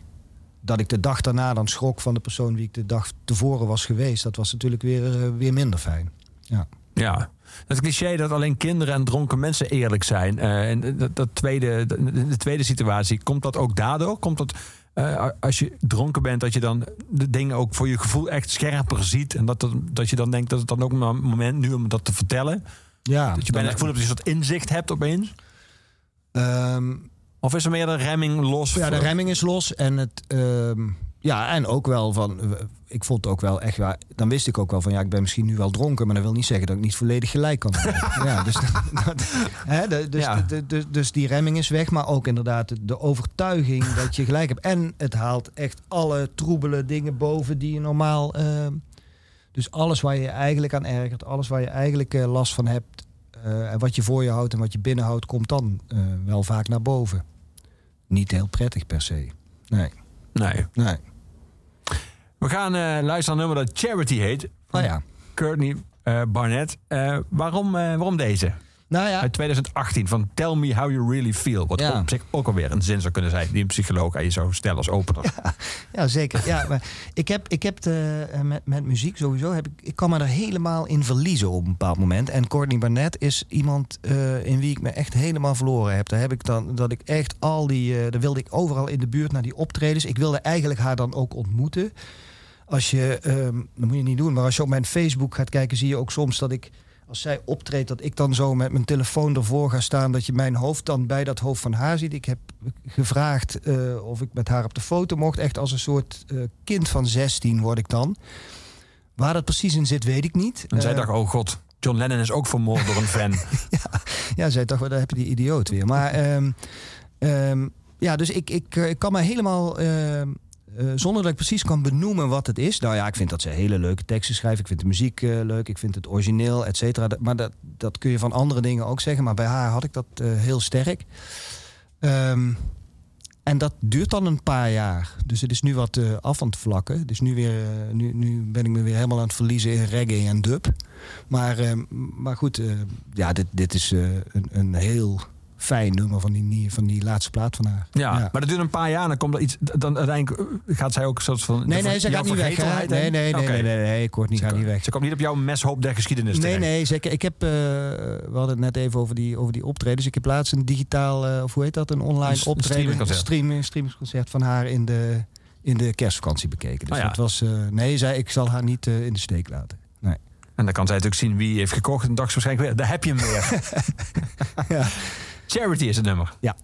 Dat ik de dag daarna dan schrok van de persoon wie ik de dag tevoren was geweest. Dat was natuurlijk weer, eh, weer minder fijn. Ja. Ja, het cliché dat alleen kinderen en dronken mensen eerlijk zijn. eh, en dat, dat tweede, de, de tweede situatie, komt dat ook daardoor? Komt dat eh, als je dronken bent, dat je dan de dingen ook voor je gevoel echt scherper ziet? En dat, dat, dat je dan denkt dat het dan ook een moment nu om dat te vertellen? ja Dat je bijna het gevoel hebt dat je soort inzicht hebt opeens? Ehm, Of is er meer de remming los? ja, de remming is los. En, het, ehm, ja, en ook wel van... eh, Ik vond het ook wel echt... waar- Dan wist ik ook wel van... Ja, ik ben misschien nu wel dronken... maar dat wil niet zeggen dat ik niet volledig gelijk kan ja, dus, dat, hè, de- dus, Ja. de- de- dus die remming is weg. Maar ook inderdaad de, overtuiging dat je gelijk hebt. En het haalt echt alle troebele dingen boven die je normaal... ehm, dus alles waar je je eigenlijk aan ergert... alles waar je eigenlijk eh, last van hebt... eh, en wat je voor je houdt en wat je binnenhoudt... komt dan wel vaak naar boven. Niet heel prettig per se. Nee, Nee. nee. We gaan eh, luisteren naar een nummer dat Charity heet. Oh ja. Courtney eh, Barnett. Eh, waarom, waarom deze? Nou ja, Uit 2018 van Tell Me How You Really Feel. Wat Ja. op zich ook alweer een zin zou kunnen zijn. Die een psycholoog aan je zou stellen als opener. ja zeker. Ja, maar ik heb, ik heb de, eh, met, met muziek sowieso, heb ik, ik kan me er helemaal in verliezen op een bepaald moment. En Courtney Barnett is iemand eh, in wie ik me echt helemaal verloren heb. Daar heb ik dan, dat ik echt al die, eh daar wilde ik overal in de buurt naar die optredens. Ik wilde eigenlijk haar dan ook ontmoeten. Als je, ehm, dat moet je niet doen, maar als je op mijn Facebook gaat kijken, zie je ook soms dat ik, als zij optreedt, dat ik dan zo met mijn telefoon ervoor ga staan, dat je mijn hoofd dan bij dat hoofd van haar ziet. Ik heb gevraagd eh, of ik met haar op de foto mocht, echt als een soort eh, kind van 16 word ik dan. Waar dat precies in zit, weet ik niet. En zij Eh, dacht, oh god, John Lennon is ook vermoord door een fan. ja, zij dacht, wel, daar heb je die idioot weer. Maar ehm, ehm, ja, dus ik, ik, ik kan me helemaal, ehm, eh, zonder dat ik precies kan benoemen wat het is. Nou ja, ik vind dat ze hele leuke teksten schrijven. Ik vind de muziek eh, leuk, ik vind het origineel, et cetera. Maar dat, dat kun je van andere dingen ook zeggen. Maar bij haar had ik dat eh, heel sterk. Ehm, en dat duurt dan een paar jaar. Dus het is nu wat af aan het vlakken. Dus nu, weer, nu, nu ben ik me weer helemaal aan het verliezen in reggae en dub. Maar, eh, maar goed, ja, dit, dit is een, een heel fijn nummer van die, van die laatste plaat van haar. Ja, maar dat duurt een paar jaar en dan komt er iets. Dan uiteindelijk eh, gaat zij ook een soort van. Nee, nee, ze gaat niet weg. Nee, nee, nee, nee, nee, nee, ik word niet, Ze, gaat niet weg. ze komt niet op jouw meshoop der geschiedenis Nee, terecht. nee, zeker. Ik heb, eh, we hadden het net even over die, over die optredens. Ik heb laatst een digitaal, eh, of hoe heet dat, een online Een s- een optreden, streamingconcert. streamingsconcert van haar in de, in de kerstvakantie bekeken. Dus Oh ja. dat was, eh, nee, zei ik zal haar niet in de steek laten. Nee. En dan kan zij natuurlijk zien wie heeft gekocht. En dacht waarschijnlijk weer, daar heb je hem weer. Ja. Charity is het nummer. Ja.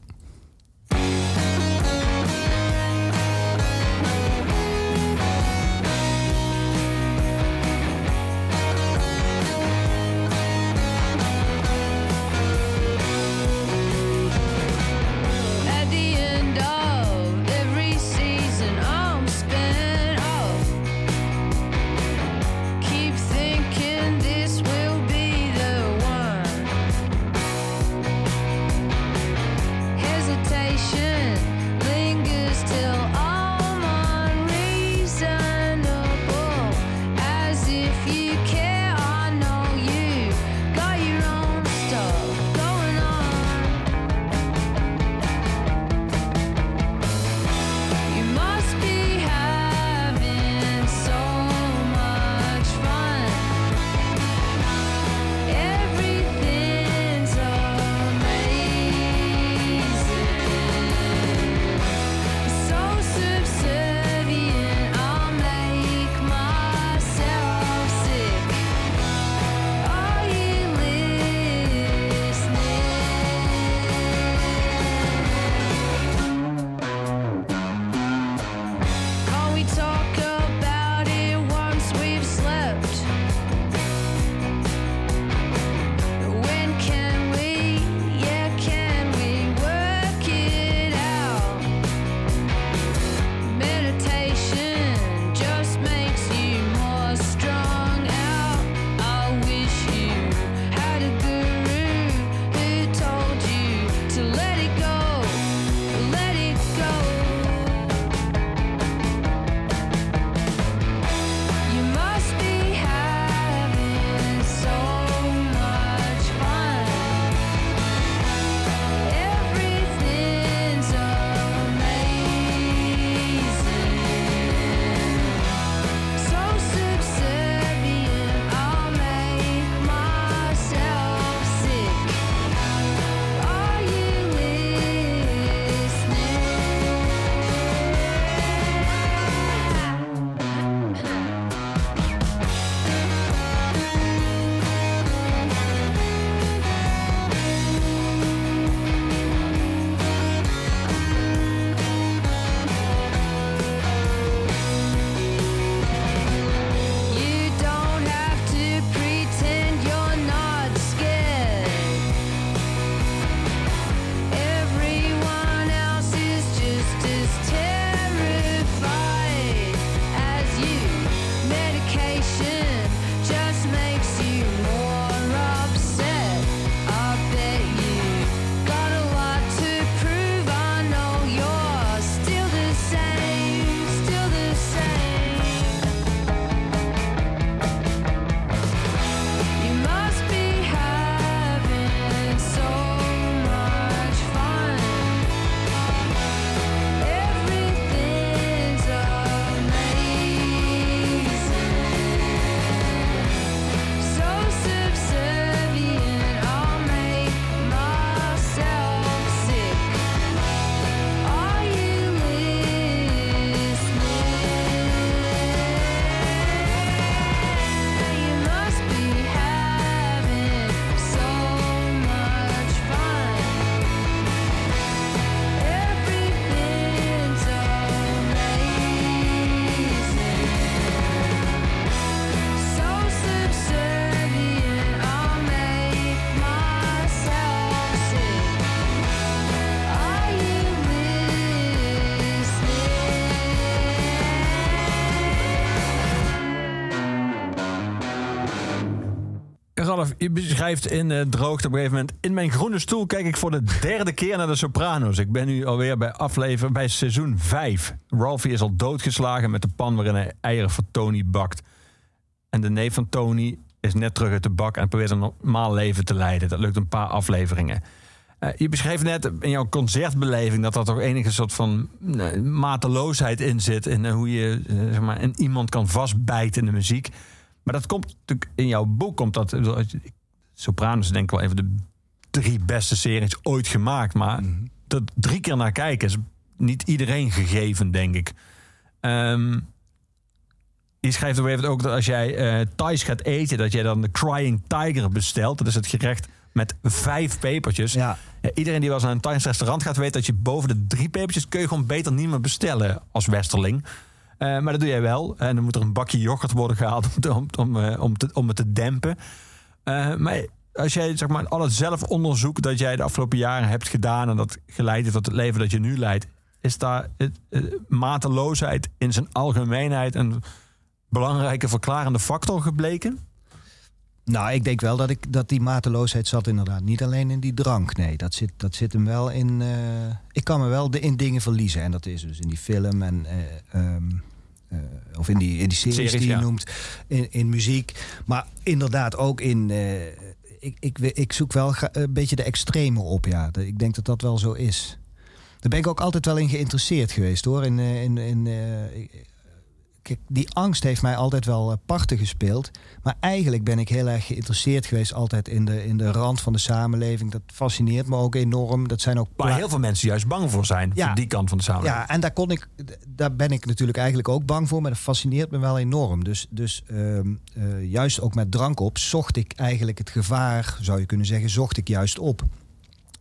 Je beschrijft in uh, droogte op een gegeven moment. In mijn groene stoel kijk ik voor de derde keer naar de Sopranos. Ik ben nu alweer bij aflevering bij seizoen 5. Ralphie is al doodgeslagen met de pan waarin hij eieren voor Tony bakt. En de neef van Tony is net terug uit de bak en probeert een normaal leven te leiden. Dat lukt een paar afleveringen. Uh, je beschreef net in jouw concertbeleving dat er toch enige soort van uh, mateloosheid in zit. Uh, hoe je zeg maar, in iemand kan vastbijten in de muziek. Maar dat komt natuurlijk in jouw boek. Komt dat, Sopranos is denk ik wel even de drie beste series ooit gemaakt. Maar mm -hmm. dat drie keer naar kijken is niet iedereen gegeven, denk ik. Um, je schrijft op even ook dat als jij uh, Thais gaat eten, dat jij dan de Crying Tiger bestelt. Dat is het gerecht met vijf pepertjes. Ja. Iedereen die wel eens naar een Thais restaurant gaat, weet dat je boven de drie pepertjes kun je gewoon beter niet meer bestellen als westerling. Uh, maar dat doe jij wel. En dan moet er een bakje yoghurt worden gehaald om, om, om, uh, om, het te dempen. Uh, maar als jij zeg maar, al het zelfonderzoek dat jij de afgelopen jaren hebt gedaan en dat geleid heeft tot het leven dat je nu leidt, is daar mateloosheid in zijn algemeenheid een belangrijke verklarende factor gebleken? Nou, ik denk wel dat, ik, dat die mateloosheid zat inderdaad. Niet alleen in die drank, nee. Dat zit, dat zit hem wel in... Ik kan me wel de, in dingen verliezen. En dat is dus in die film en... Uh, of in die, in die series, series die je ja. noemt. In, in muziek. Maar inderdaad ook in... ik, ik, ik zoek wel een beetje de extreme op, ja. Ik denk dat dat wel zo is. Daar ben ik ook altijd wel in geïnteresseerd geweest, hoor. In, in, in, Kijk, die angst heeft mij altijd wel uh, parten gespeeld. Maar eigenlijk ben ik heel erg geïnteresseerd geweest altijd in de, in de rand van de samenleving. Dat fascineert me ook enorm. Dat zijn ook Waar heel veel mensen juist bang voor zijn, ja, voor die kant van de samenleving. Ja, en daar, kon ik, daar ben ik natuurlijk eigenlijk ook bang voor. Maar dat fascineert me wel enorm. Dus, dus uh, uh, juist ook met drank op zocht ik eigenlijk het gevaar, zou je kunnen zeggen, zocht ik juist op.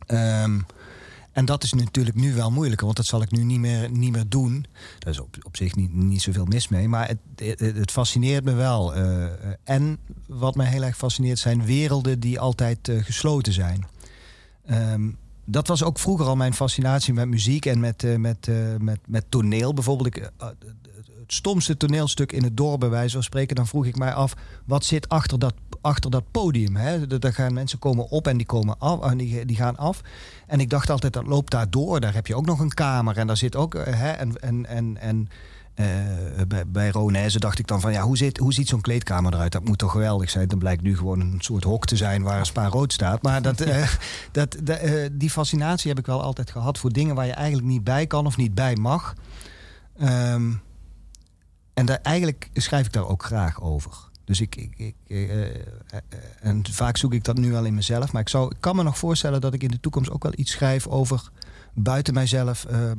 Um, en dat is natuurlijk nu wel moeilijker, want dat zal ik nu niet meer, niet meer doen. Daar is op, op zich niet, niet zoveel mis mee, maar het, het, fascineert me wel. Uh, en wat mij heel erg fascineert zijn werelden die altijd uh, gesloten zijn. Um, dat was ook vroeger al mijn fascinatie met muziek en met, met, met, met toneel. Bijvoorbeeld, ik, het stomste toneelstuk in het dorp, bij wijze van spreken, dan vroeg ik mij af, wat zit achter dat, achter dat podium? Hè? Daar gaan mensen komen op en die, komen af, en die, die gaan af. En ik dacht altijd, dat loopt daar door. Daar heb je ook nog een kamer en daar zit ook... Hè, en, en, en, en uh, bij, bij Ronaise dacht ik dan van ja, hoe, zit, hoe ziet zo'n kleedkamer eruit? Dat moet toch geweldig zijn. Dan blijkt nu gewoon een soort hok te zijn waar een spa rood staat. Maar dat, uh, dat, de, uh, die fascinatie heb ik wel altijd gehad voor dingen waar je eigenlijk niet bij kan of niet bij mag. Um, en daar, eigenlijk schrijf ik daar ook graag over. Dus ik, ik, ik uh, en vaak zoek ik dat nu wel in mezelf. Maar ik, zou, ik kan me nog voorstellen dat ik in de toekomst ook wel iets schrijf over buiten mijzelf. Uh,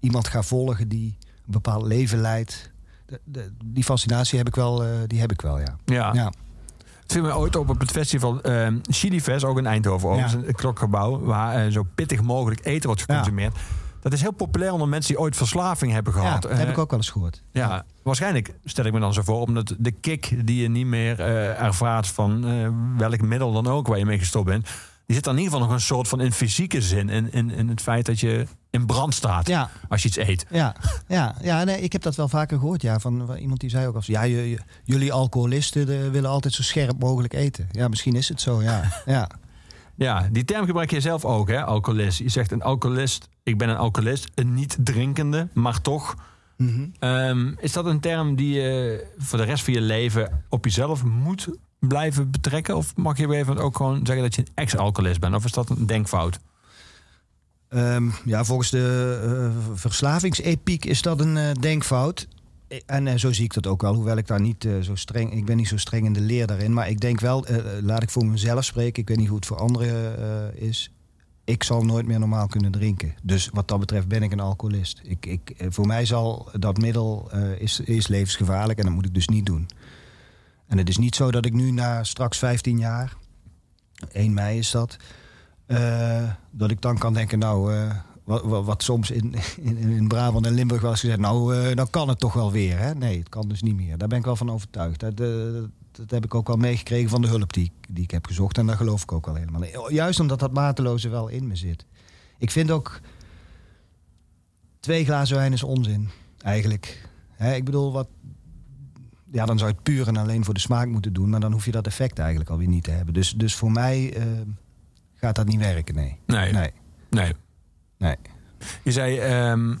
iemand ga volgen die een bepaald leven leidt. De, de, die fascinatie heb ik wel, uh, die heb ik wel, ja. Ja. ja. Het viel me ooit op op het festival uh, Chili Fest, ook in Eindhoven. Ja. Een klokgebouw waar zo pittig mogelijk eten wordt geconsumeerd. Ja. Dat is heel populair onder mensen die ooit verslaving hebben gehad. Ja, dat heb ik ook wel eens gehoord. Ja, ja, waarschijnlijk stel ik me dan zo voor, omdat de kick die je niet meer uh, ervaart van uh, welk middel dan ook waar je mee gestopt bent, die zit dan in ieder geval nog een soort van in fysieke zin in, in, in het feit dat je in brand staat ja. als je iets eet. Ja, ja, ja nee, ik heb dat wel vaker gehoord. Ja, van iemand die zei ook als ja, jullie alcoholisten de, willen altijd zo scherp mogelijk eten. Ja, misschien is het zo. Ja, ja. Ja, die term gebruik je zelf ook, hè, alcoholist. Je zegt een alcoholist, ik ben een alcoholist, een niet-drinkende, maar toch. Mm -hmm. um, is dat een term die je voor de rest van je leven op jezelf moet blijven betrekken? Of mag je even ook gewoon zeggen dat je een ex-alcoholist bent? Of is dat een denkfout? Um, ja, volgens de uh, verslavingsepiek is dat een uh, denkfout. En uh, zo zie ik dat ook wel, hoewel ik daar niet zo streng... Ik ben niet zo streng in de leer daarin. Maar ik denk wel, laat ik voor mezelf spreken. Ik weet niet hoe het voor anderen is. Ik zal nooit meer normaal kunnen drinken. Dus wat dat betreft ben ik een alcoholist. Ik, ik, voor mij zal dat middel is, is levensgevaarlijk en dat moet ik dus niet doen. En het is niet zo dat ik nu na straks 15 jaar... 1 mei is dat... dat ik dan kan denken, nou wat, wat, soms in, in, in Brabant en Limburg wel eens gezegd... nou, dan kan het toch wel weer. Hè? Nee, het kan dus niet meer. Daar ben ik wel van overtuigd. Dat, dat heb ik ook wel meegekregen van de hulp die, die ik heb gezocht. En daar geloof ik ook wel helemaal. Juist omdat dat mateloze wel in me zit. Ik vind ook... twee glazen wijn is onzin, eigenlijk. Ik bedoel, wat, ja, dan zou je het puur en alleen voor de smaak moeten doen. Maar dan hoef je dat effect eigenlijk alweer niet te hebben. Dus, dus voor mij eh, gaat dat niet werken, nee. Nee. Nee, Nee. nee. Je zei ehm,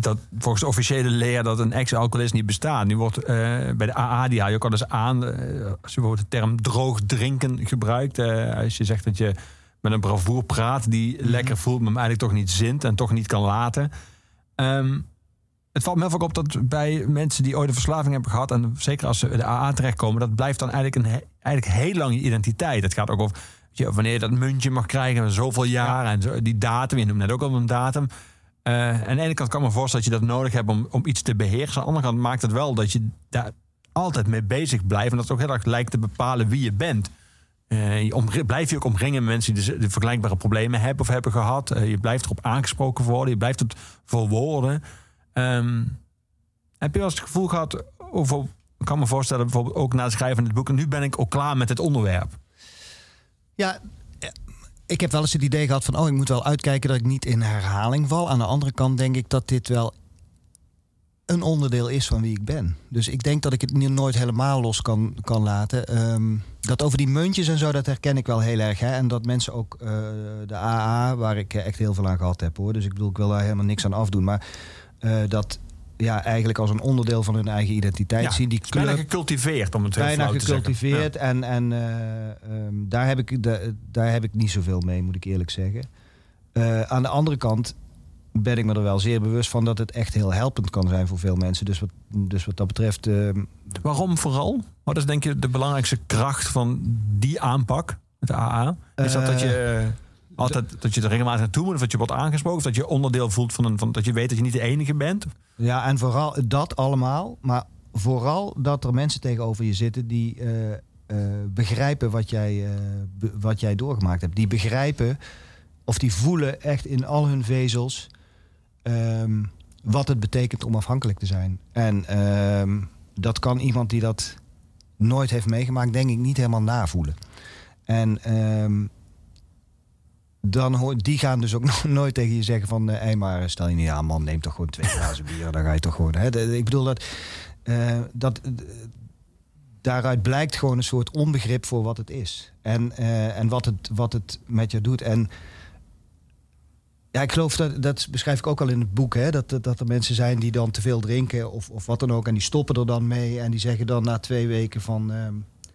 dat volgens de officiële leer dat een ex-alcoholist niet bestaat. Nu wordt eh, bij de AA, die haal je ook al eens aan, eh, als je bijvoorbeeld de term droog drinken gebruikt. eh, als je zegt dat je met een bravoer praat die lekker voelt, maar hem eigenlijk toch niet zint en toch niet kan laten. Ehm, het valt me heel vaak op dat bij mensen die ooit een verslaving hebben gehad, en zeker als ze de AA terechtkomen, dat blijft dan eigenlijk, een, eigenlijk heel lang je identiteit. Het gaat ook over je, wanneer je dat muntje mag krijgen, zoveel jaar en zo, die datum. Je noemt net ook al een datum. Eh, aan de ene kant kan ik me voorstellen dat je dat nodig hebt om, om iets te beheersen. Aan de andere kant maakt het wel dat je daar altijd mee bezig blijft. En dat het ook heel erg lijkt te bepalen wie je bent. Eh, je omri- blijf je ook omringen met mensen die vergelijkbare problemen hebben of hebben gehad. Eh, je blijft erop aangesproken worden. Je blijft het verwoorden. Ehm, heb je wel eens het gevoel gehad, of ik kan me voorstellen, bijvoorbeeld ook na het schrijven van dit boek, en nu ben ik ook klaar met het onderwerp. Ja, eh, ik heb wel eens het idee gehad van... oh, ik moet wel uitkijken dat ik niet in herhaling val. Aan de andere kant denk ik dat dit wel een onderdeel is van wie ik ben. Dus ik denk dat ik het nooit helemaal los kan, kan laten. Ehm, dat over die muntjes en zo, dat herken ik wel heel erg. Hè? En dat mensen ook eh, de AA, waar ik echt heel veel aan gehad heb hoor. Dus ik bedoel, ik wil daar helemaal niks aan afdoen. Maar eh, dat ja, eigenlijk als een onderdeel van hun eigen identiteit zien. Die is bijna club- gecultiveerd, om het heel bijna te gecultiveerd. En, en eh, ehm, daar, heb ik, da- daar heb ik niet zoveel mee, moet ik eerlijk zeggen. Eh, aan de andere kant ben ik me er wel zeer bewust van dat het echt heel helpend kan zijn voor veel mensen. Dus wat, dus wat dat betreft. ehm. Waarom vooral? Wat is denk je de belangrijkste kracht van die aanpak, het AA? Is dat dat je eh, altijd dat je er regelmatig naartoe moet, of dat je wordt aangesproken, of dat je onderdeel voelt van een, van dat je weet dat je niet de enige bent? ja, en vooral dat allemaal. Maar vooral dat er mensen tegenover je zitten die eh, eh, begrijpen wat jij, eh, wat jij doorgemaakt hebt. Die begrijpen of die voelen echt in al hun vezels ehm, wat het betekent om afhankelijk te zijn. En ehm, dat kan iemand die dat nooit heeft meegemaakt, denk ik, niet helemaal navoelen. En ehm, dan hoor, die gaan dus ook nog nooit tegen je zeggen van... eh, hey, maar stel je niet aan, man, neem toch gewoon twee glazen bier. Dan ga je toch gewoon... Hè, De- ik bedoel dat... eh, dat eh, daaruit blijkt gewoon een soort onbegrip voor wat het is. En, eh, en wat, het, wat het met je doet. En ja, ik geloof dat, dat beschrijf ik ook al in het boek, hè, dat, dat er mensen zijn die dan te veel drinken of, of wat dan ook. En die stoppen er dan mee en die zeggen dan na twee weken van. ehm,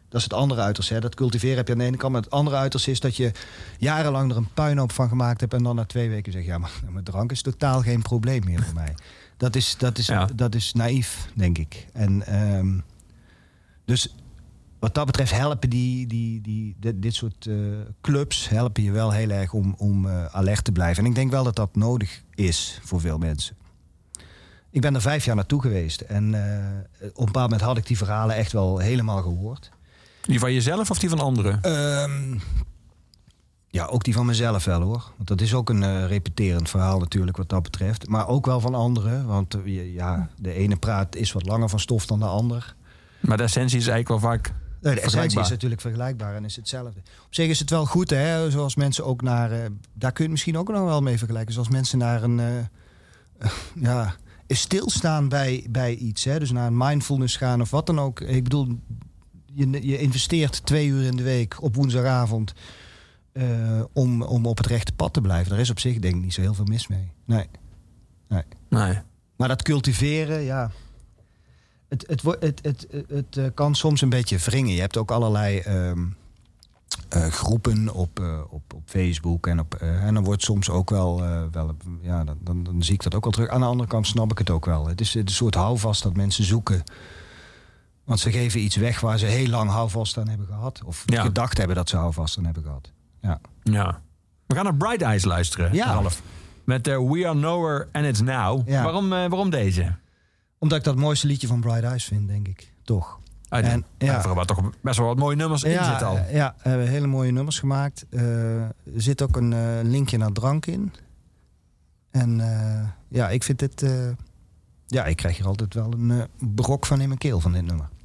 dat is het andere uiterste. Hè. Dat cultiveren heb je aan de ene kant. Maar het andere uiterste is dat je jarenlang er een puinhoop van gemaakt hebt. En dan na twee weken zeg je, ja, maar mijn drank is totaal geen probleem meer voor mij. Dat is, dat is, Ja. dat is naïef, denk ik. En ehm, dus wat dat betreft helpen die, die, die, dit, dit soort eh, clubs helpen je wel heel erg om, om eh, alert te blijven. En ik denk wel dat dat nodig is voor veel mensen. Ik ben er vijf jaar naartoe geweest. En eh, op een bepaald moment had ik die verhalen echt wel helemaal gehoord. Die van jezelf of die van anderen? Ehm, ja, ook die van mezelf wel hoor. Want dat is ook een eh, repeterend verhaal natuurlijk wat dat betreft. Maar ook wel van anderen. Want eh, ja, de ene praat is wat langer van stof dan de ander. Maar de essentie is eigenlijk wel vaak. Nee, de essentie is natuurlijk vergelijkbaar en is hetzelfde. Op zich is het wel goed, hè? Zoals mensen ook naar. eh, daar kun je het misschien ook nog wel mee vergelijken. Zoals mensen naar een. eh, ja, stilstaan bij, bij iets. Hè? Dus naar een mindfulness gaan of wat dan ook. Ik bedoel, je, je investeert twee uur in de week op woensdagavond. eh, om, om op het rechte pad te blijven. Daar is op zich denk ik niet zo heel veel mis mee. Nee. Nee. Maar dat cultiveren, ja. Het, het, het, het, het, het, eh, kan soms een beetje wringen. Je hebt ook allerlei ehm, eh, groepen op, op, op Facebook. En, op, en dan wordt soms ook wel. wel ja, dan, dan, dan zie ik dat ook al terug. Aan de andere kant snap ik het ook wel. Het is een soort houvast dat mensen zoeken. Want ze geven iets weg waar ze heel lang houvast aan hebben gehad. Of Ja. gedacht hebben dat ze houvast aan hebben gehad. Ja. Ja. We gaan naar Bright Eyes luisteren, Ja. Ralf. Met eh, We Are Nowhere and It's Now. Ja. Waarom, eh, waarom deze? Omdat ik dat mooiste liedje van Bright Eyes vind, denk ik. Toch. En- ja. waar toch best wel wat mooie nummers in zitten al. Ja, we hebben hele mooie nummers gemaakt. Eh, er zit ook een linkje naar drank in. En ja, ik vind dit... ja, ik krijg hier altijd wel een brok van in mijn keel van dit nummer.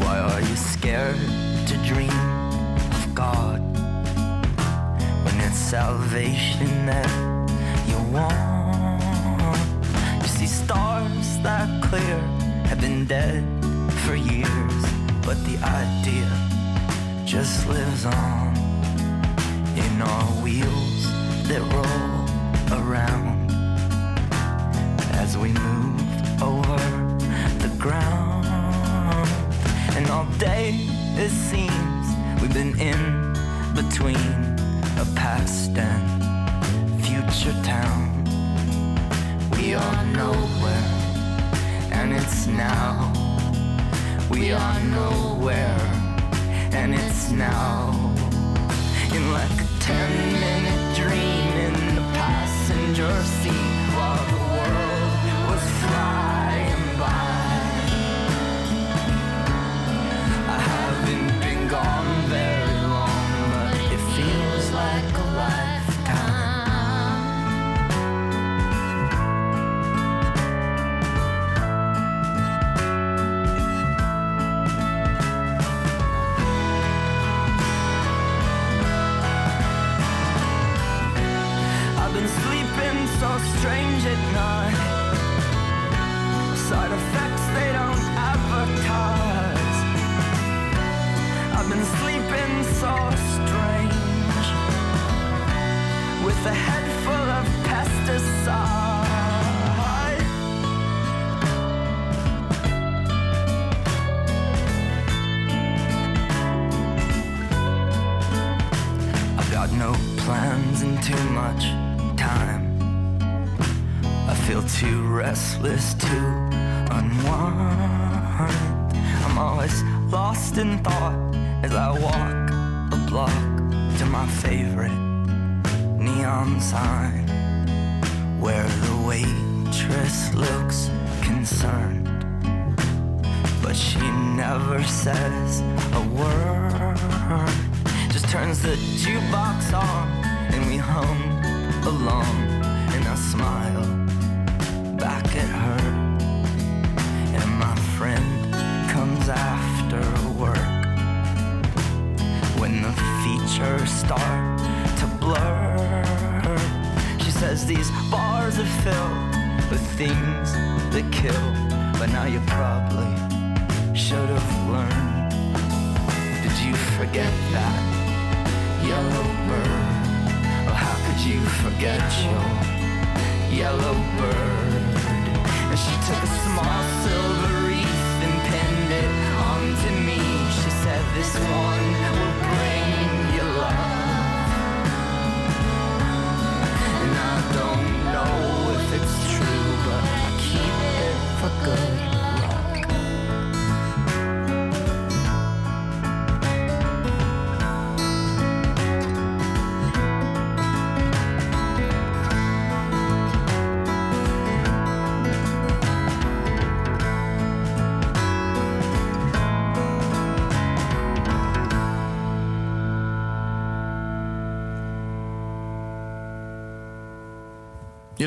Why are you scared to dream of God when it's salvation that you want? You see, stars that clear have been dead for years, but the idea just lives on in our wheels that roll around day it seems we've been in between a past and future town. We are nowhere, and it's now. We are nowhere, and it's now. In like a ten minute dream in the passenger seat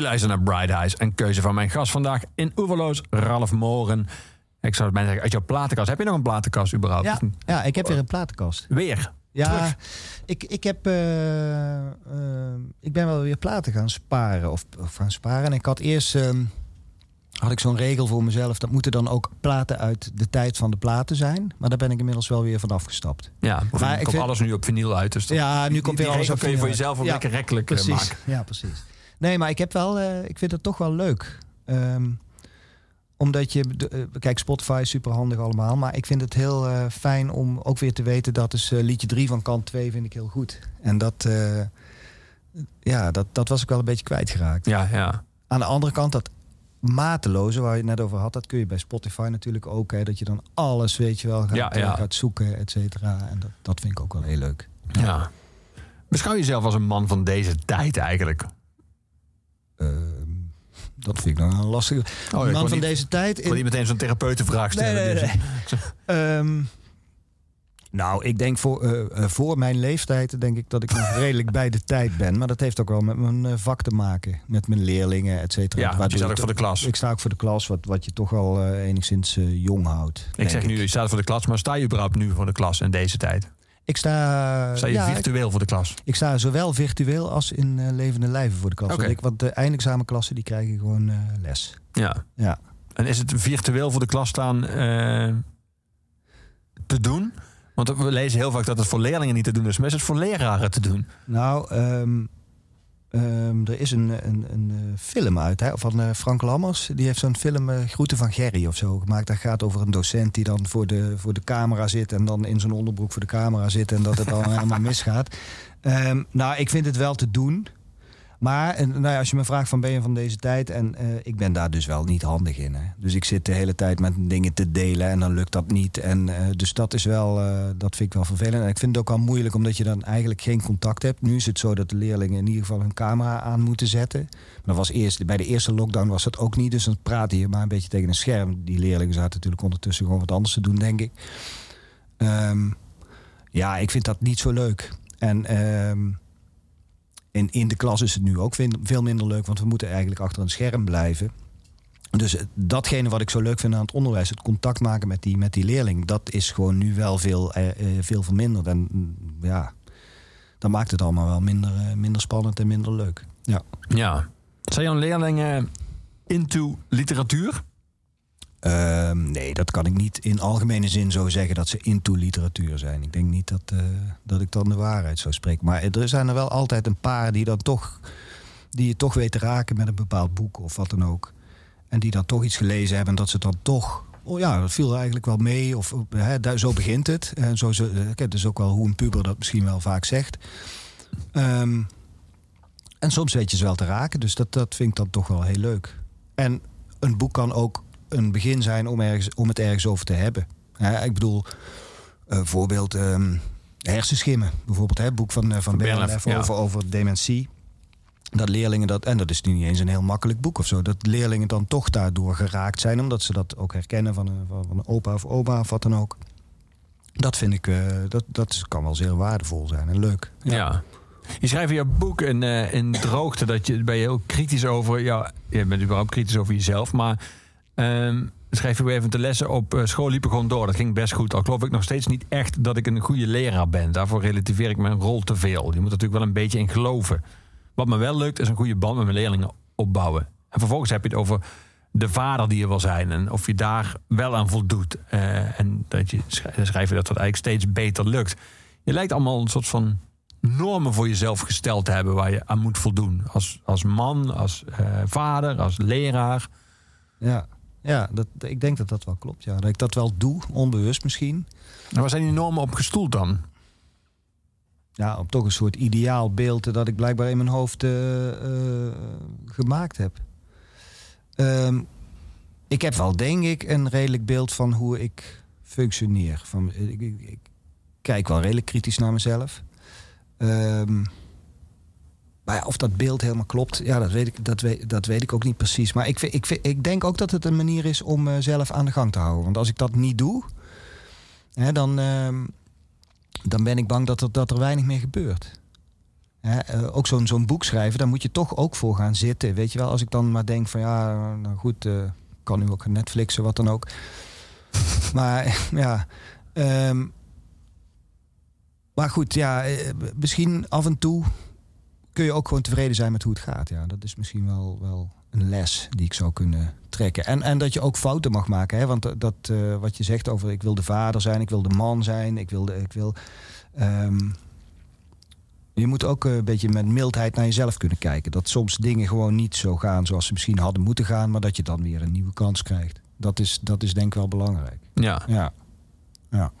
luistert naar Bright Eyes, een keuze van mijn gast vandaag in Oeverloos, Ralf Moren. Ik zou het bijna zeggen, uit jouw platenkast. Heb je nog een platenkast überhaupt? Ja, ja, ik heb weer een platenkast. Weer? Ja, Terug. ik, ik, heb, eh, eh, ik ben wel weer platen gaan sparen. Of, of gaan sparen. En ik had eerst ehm, had ik zo'n regel voor mezelf. Dat moeten dan ook platen uit de tijd van de platen zijn. Maar daar ben ik inmiddels wel weer van afgestapt. Ja, Maar ik komt vind- alles nu op vinyl uit. Dus dat- Ja, nu die- komt weer alles op kun je voor jezelf wel uit. lekker rekkelijk eh, precies. maken. Ja, precies. Nee, maar ik heb wel, eh, ik vind het toch wel leuk. Ehm, omdat je, eh, kijk, Spotify is super handig allemaal. Maar ik vind het heel eh, fijn om ook weer te weten dat eh, liedje 3 van kant 2 vind ik heel goed. En dat, ja, dat, dat was ik wel een beetje kwijtgeraakt. Ja, ja. Aan de andere kant, dat mateloze waar je het net over had, dat kun je bij Spotify natuurlijk ook. Hè, dat je dan alles, weet je wel, gaat, Ja, ja. gaat zoeken, et cetera. En dat, dat vind ik ook wel heel leuk. ja. Beschouw jezelf als een man van deze tijd eigenlijk? Ehm, dat vind ik nog een lastige. Oh, man van niet- deze tijd. Ik wil niet meteen zo'n therapeutenvraag stellen. nee, dus- nee. Ehm, Nou, ik denk voor, eh, eh, voor mijn leeftijd denk ik dat ik nog redelijk bij de tijd ben. Maar dat heeft ook wel met mijn eh, vak te maken. Met mijn leerlingen, et cetera. Ja, je staat ook ik- voor de klas. Ik sta ook voor de klas, wat, wat je toch al enigszins jong houdt. Ik zeg nu, je staat voor de klas, maar sta je überhaupt nu voor de klas in deze tijd? Ik sta, Sta je ja, ik, virtueel voor de klas? ik sta zowel virtueel als in eh, levende lijven voor de klas. Want, ik, want de eindexamenklassen die krijgen gewoon eh, les. Ja. Ja. En is het virtueel voor de klas staan eh, te doen? Want we lezen heel vaak dat het voor leerlingen niet te doen is, maar is het voor leraren te doen? Nou, ehm, ehm, er is een, een, een eh, film uit hè, van eh, Frank Lammers. Die heeft zo'n film eh, Groeten van Gerry of zo gemaakt. Dat gaat over een docent die dan voor de, voor de camera zit... en dan in zijn onderbroek voor de camera zit... en dat het dan helemaal misgaat. Ehm, nou, ik vind het wel te doen... Maar en, nou ja, als je me vraagt van ben je van deze tijd... en eh, ik ben daar dus wel niet handig in. Hè. Dus ik zit de hele tijd met dingen te delen en dan lukt dat niet. En, eh, dus dat is wel, eh, dat vind ik wel vervelend. En ik vind het ook al moeilijk omdat je dan eigenlijk geen contact hebt. Nu is het zo dat de leerlingen in ieder geval hun camera aan moeten zetten. Maar dat was eerst, bij de eerste lockdown was dat ook niet. Dus dan praat je maar een beetje tegen een scherm. Die leerlingen zaten natuurlijk ondertussen gewoon wat anders te doen, denk ik. Ehm, ja, ik vind dat niet zo leuk. En... ehm, in, in de klas is het nu ook veel, minder leuk, want we moeten eigenlijk achter een scherm blijven. Dus datgene wat ik zo leuk vind aan het onderwijs, het contact maken met die, met die leerling, dat is gewoon nu wel veel, eh, eh, veel verminderd. En mm, ja, dan maakt het allemaal wel minder, eh, minder spannend en minder leuk. Ja. Ja. Zijn jouw leerlingen into literatuur? Ehm, nee, dat kan ik niet in algemene zin zo zeggen dat ze into literatuur zijn. Ik denk niet dat, eh, dat ik dan de waarheid zou spreken. Maar er zijn er wel altijd een paar die dan toch, die je toch weet te raken met een bepaald boek of wat dan ook. En die dan toch iets gelezen hebben en dat ze dan toch. Oh ja, dat viel eigenlijk wel mee. Of eh, hè, zo begint het. En zo, zo, eh, kijk, dus ook wel hoe een puber dat misschien wel vaak zegt. Ehm, en soms weet je ze wel te raken. Dus dat, dat vind ik dan toch wel heel leuk. En een boek kan ook een begin zijn om, ergens, om het ergens over te hebben. Hè, ik bedoel, eh voorbeeld ehm, hersenschimmen. Bijvoorbeeld het boek van, eh, van Bernhard, Bernhard ja. over, over dementie. Dat leerlingen dat, en dat is nu niet eens een heel makkelijk boek of zo, dat leerlingen dan toch daardoor geraakt zijn, omdat ze dat ook herkennen van een, van een opa of oma of wat dan ook. Dat vind ik, eh, dat, dat kan wel zeer waardevol zijn en leuk. Ja. Je schrijft in je boek in, eh, in Droogte dat je ben je heel kritisch over. Ja, je bent überhaupt kritisch over jezelf. Maar ehm, schrijf weer even te lessen op eh, school liep ik gewoon door. Dat ging best goed. Al geloof ik nog steeds niet echt dat ik een goede leraar ben. Daarvoor relativeer ik mijn rol te veel. Je moet natuurlijk wel een beetje in geloven. Wat me wel lukt is een goede band met mijn leerlingen opbouwen. En vervolgens heb je het over de vader die je wil zijn. En of je daar wel aan voldoet. Eh, en dat je schrijf schrijf je dat dat eigenlijk steeds beter lukt. Je lijkt allemaal een soort van normen voor jezelf gesteld te hebben waar je aan moet voldoen. Als, als man, als eh, vader, als leraar. Ja, ja dat, ik denk dat dat wel klopt. Ja. Dat ik dat wel doe, onbewust misschien. En waar zijn die normen op gestoeld dan? Ja, op toch een soort ideaal beeld dat ik blijkbaar in mijn hoofd eh, eh, gemaakt heb. Ehm, ik heb wel, denk ik, een redelijk beeld van hoe ik functioneer. Van, ik, ik, ik kijk wel redelijk kritisch naar mezelf. Ehm, maar of dat beeld helemaal klopt, ja, dat weet ik, dat weet, dat weet ik ook niet precies. Maar ik, ik, ik denk ook dat het een manier is om mezelf aan de gang te houden. Want als ik dat niet doe, hè, dan, ehm, dan ben ik bang dat er, dat er weinig meer gebeurt. Hè, eh, ook zo'n zo'n boek schrijven, daar moet je toch ook voor gaan zitten. Weet je wel, als ik dan maar denk van ja, nou goed, eh, kan nu ook Netflixen, wat dan ook. maar ja, ehm, maar goed, ja, eh, misschien af en toe kun je ook gewoon tevreden zijn met hoe het gaat. Ja, dat is misschien wel, wel een les die ik zou kunnen trekken. En, en dat je ook fouten mag maken. Hè? Want dat, eh, wat je zegt over ik wil de vader zijn, ik wil de man zijn, ik wil... De, ik wil ehm, je moet ook een beetje met mildheid naar jezelf kunnen kijken. Dat soms dingen gewoon niet zo gaan zoals ze misschien hadden moeten gaan... maar dat je dan weer een nieuwe kans krijgt. Dat is, dat is denk ik wel belangrijk. Ja. Ja. ja.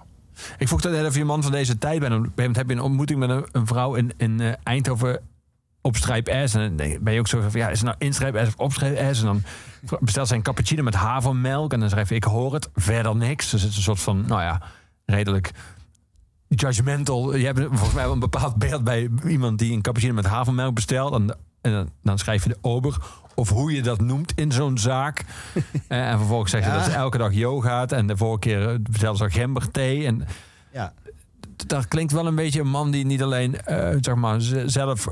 Ik vroeg dat net of je een man van deze tijd bent. Op een gegeven moment heb je een ontmoeting met een, een vrouw in, in eh, Eindhoven op strijp S. En dan ben je ook zo van, ja, is het nou in strijp S of op strijp S? En dan bestelt zij een cappuccino met havermelk. En dan schrijf je, ik hoor het, verder niks. Dus het is een soort van, nou ja, redelijk judgmental. Je hebt volgens mij wel een bepaald beeld bij iemand die een cappuccino met havermelk bestelt. En, en dan, dan schrijf je de ober. Of hoe je dat noemt in zo'n zaak. Eh, en vervolgens zeg je Ja. dat ze elke dag yogaat. En de vorige keer eh, bestelde ze gemberthee. En ja. dat klinkt wel een beetje een man die niet alleen eh, zeg maar, zelf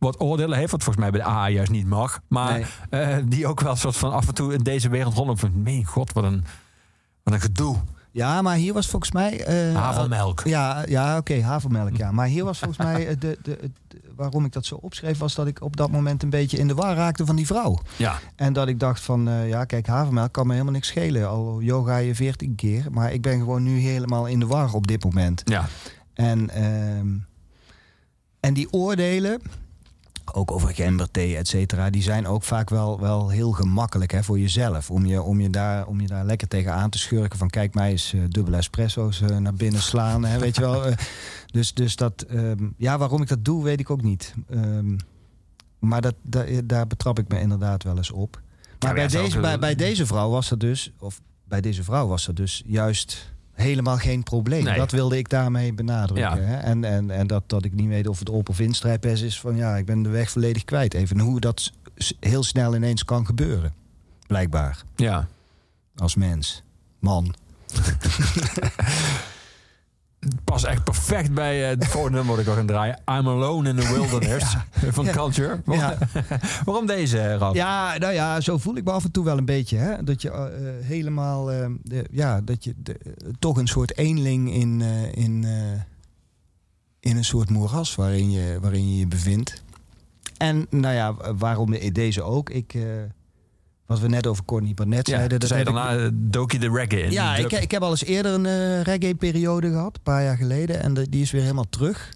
wat oordelen heeft, wat volgens mij bij de AA juist niet mag, maar Nee. eh, die ook wel soort van af en toe in deze wereld rondloopt van, meen god, wat een, wat een gedoe. Ja, maar hier was volgens mij... eh, Havelmelk. Ja, ja oké, havermelk, ja. Maar hier was volgens mij... De, de, waarom ik dat zo opschreef, was dat ik op dat moment een beetje in de war raakte van die vrouw. Ja. En dat ik dacht van, ja, kijk, havermelk kan me helemaal niks schelen. Al yoga je veertien keer. Maar ik ben gewoon nu helemaal in de war op dit moment. Ja. En, ehm, en die oordelen, ook over gemberthee, et cetera, die zijn ook vaak wel, wel heel gemakkelijk hè, voor jezelf. Om je, om, je daar, om je daar lekker tegen aan te schurken van kijk mij eens eh, dubbele espresso's eh, naar binnen slaan. Hè, weet je wel. Eh, dus, dus dat, ehm, ja, waarom ik dat doe, weet ik ook niet. Ehm, maar dat, da- daar betrap ik me inderdaad wel eens op. Maar Ja, bij, ja, deze, bij, bij deze vrouw was dat dus, of bij deze vrouw was dat dus juist helemaal geen probleem. Nee. Dat wilde ik daarmee benadrukken. Ja. Hè? En, en, en dat, dat ik niet weet of het op of instrijpes is van ja, ik ben de weg volledig kwijt. Even hoe dat heel snel ineens kan gebeuren. Blijkbaar. Ja. Als mens. Man. Past echt perfect bij eh, het volgende nummer dat ik al ga draaien. I'm Alone in the Wilderness van Ja. Culture. Waarom, Ja. waarom deze, eh, Ralf? Ja, nou ja, zo voel ik me af en toe wel een beetje. Hè? Dat je eh, eh, helemaal, eh, de, ja, dat je de, eh, toch een soort eenling in, eh, in, eh, in een soort moeras waarin je, waarin je je bevindt. En nou ja, waarom deze ook? Ik, eh, wat we net over Corny Barnett Ja, zeiden. toen zei ik- daarna eh, dook je de reggae in. ja, ik, ik heb al eens eerder een eh, reggae-periode gehad, een paar jaar geleden. En de- die is weer helemaal terug.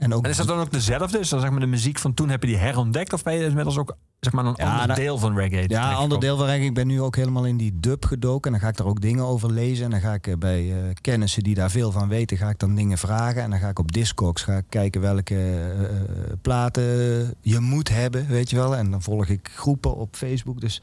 En, ook En is dat dan ook dezelfde? Is dan zeg maar de muziek van toen heb je die herontdekt? Of ben je inmiddels ook zeg maar een Ja, ander nou- deel van reggae? Ja, een ander deel van reggae. Ik ben nu ook helemaal in die dub gedoken. En dan ga ik daar ook dingen over lezen. En dan ga ik eh, bij eh, kennissen die daar veel van weten, ga ik dan dingen vragen. En dan ga ik op Discogs ga ik kijken welke eh, platen je moet hebben, weet je wel. En dan volg ik groepen op Facebook. Dus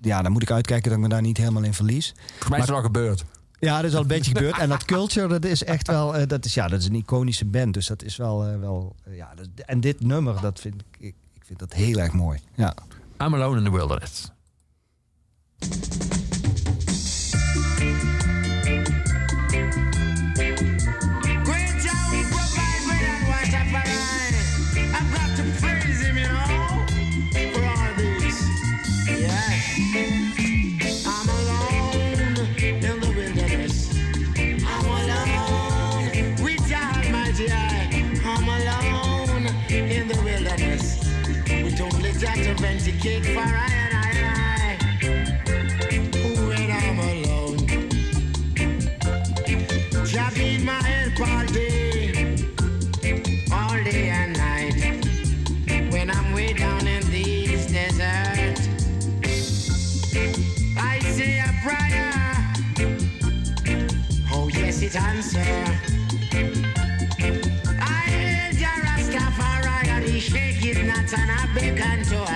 ja, dan moet ik uitkijken dat ik me daar niet helemaal in verlies. Volgens mij is het al gebeurd. Ja, dat is al een beetje gebeurd. En dat culture, dat is echt wel, eh, dat is, ja, dat is een iconische band. Dus dat is wel, eh, wel eh, ja. dat- en dit nummer, dat vind ik, ik, ik vind dat heel erg mooi. Ja. I'm Alone in the Wilderness. To for I and I. I. When I'm alone. Jah be my help all day, all day and night. When I'm way down in this desert, I say a prayer. Oh yes, it answer. I hail Jah Rastafari and he shake it not and I beckon to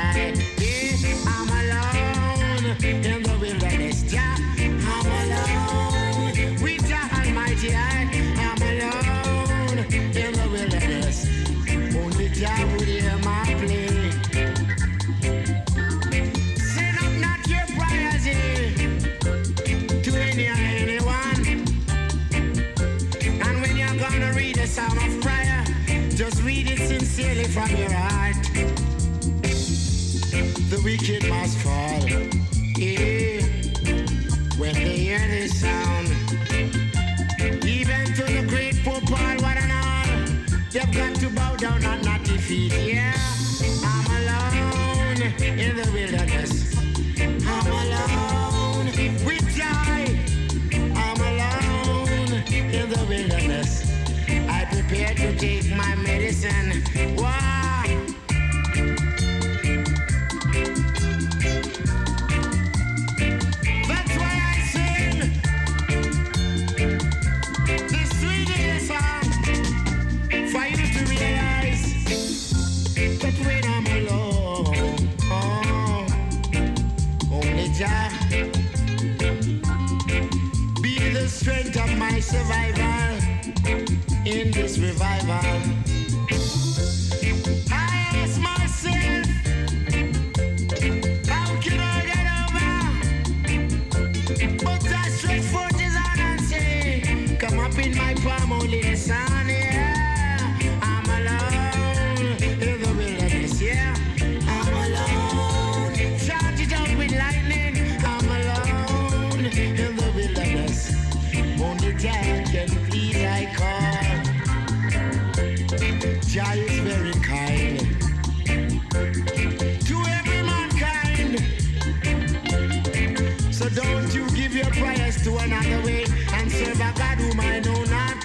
wicked must fall. Yeah. When they hear this sound, even to the great poor Paul, one and all, they've got to bow down and not defeat. Yeah, I'm alone in the wilderness. I'm alone with joy. I'm alone in the wilderness. I prepare to take my medicine. Why? Survival in this revival. I ask myself, how can I get over? But I stretch and say, Come up in my palm, only Jah is very kind to every mankind. So don't you give your prayers to another way and serve a God whom I know not.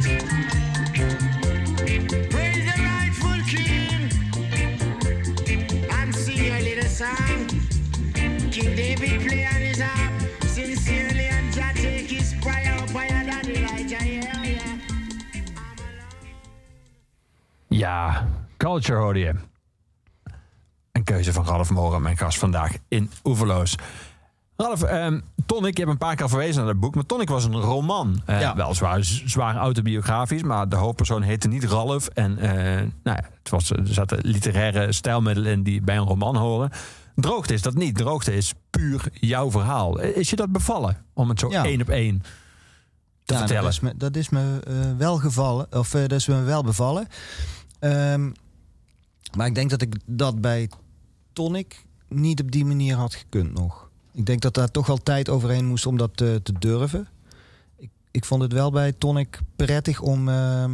Praise the rightful King and sing a little song. Play on his Ja, Culture hoorde je. Een keuze van Ralf Moren, mijn gast vandaag in Oeverloos. Ralf, ehm, Tonic, je hebt een paar keer verwezen naar het boek, maar Tonic was een roman. Eh, Ja. Weliswaar z- zwaar autobiografisch, maar de hoofdpersoon heette niet Ralf. En eh, nou ja, het was, er zaten literaire stijlmiddelen in die bij een roman horen. Droogte is dat niet. Droogte is puur jouw verhaal. Is je dat bevallen om het zo Ja. één op één te Ja, vertellen? Dat is me, dat is me eh, wel gevallen, of dat is me wel bevallen. Ehm, maar ik denk dat ik dat bij Tonic niet op die manier had gekund nog. Ik denk dat daar toch wel tijd overheen moest om dat eh, te durven. Ik, ik vond het wel bij Tonic prettig om ehm,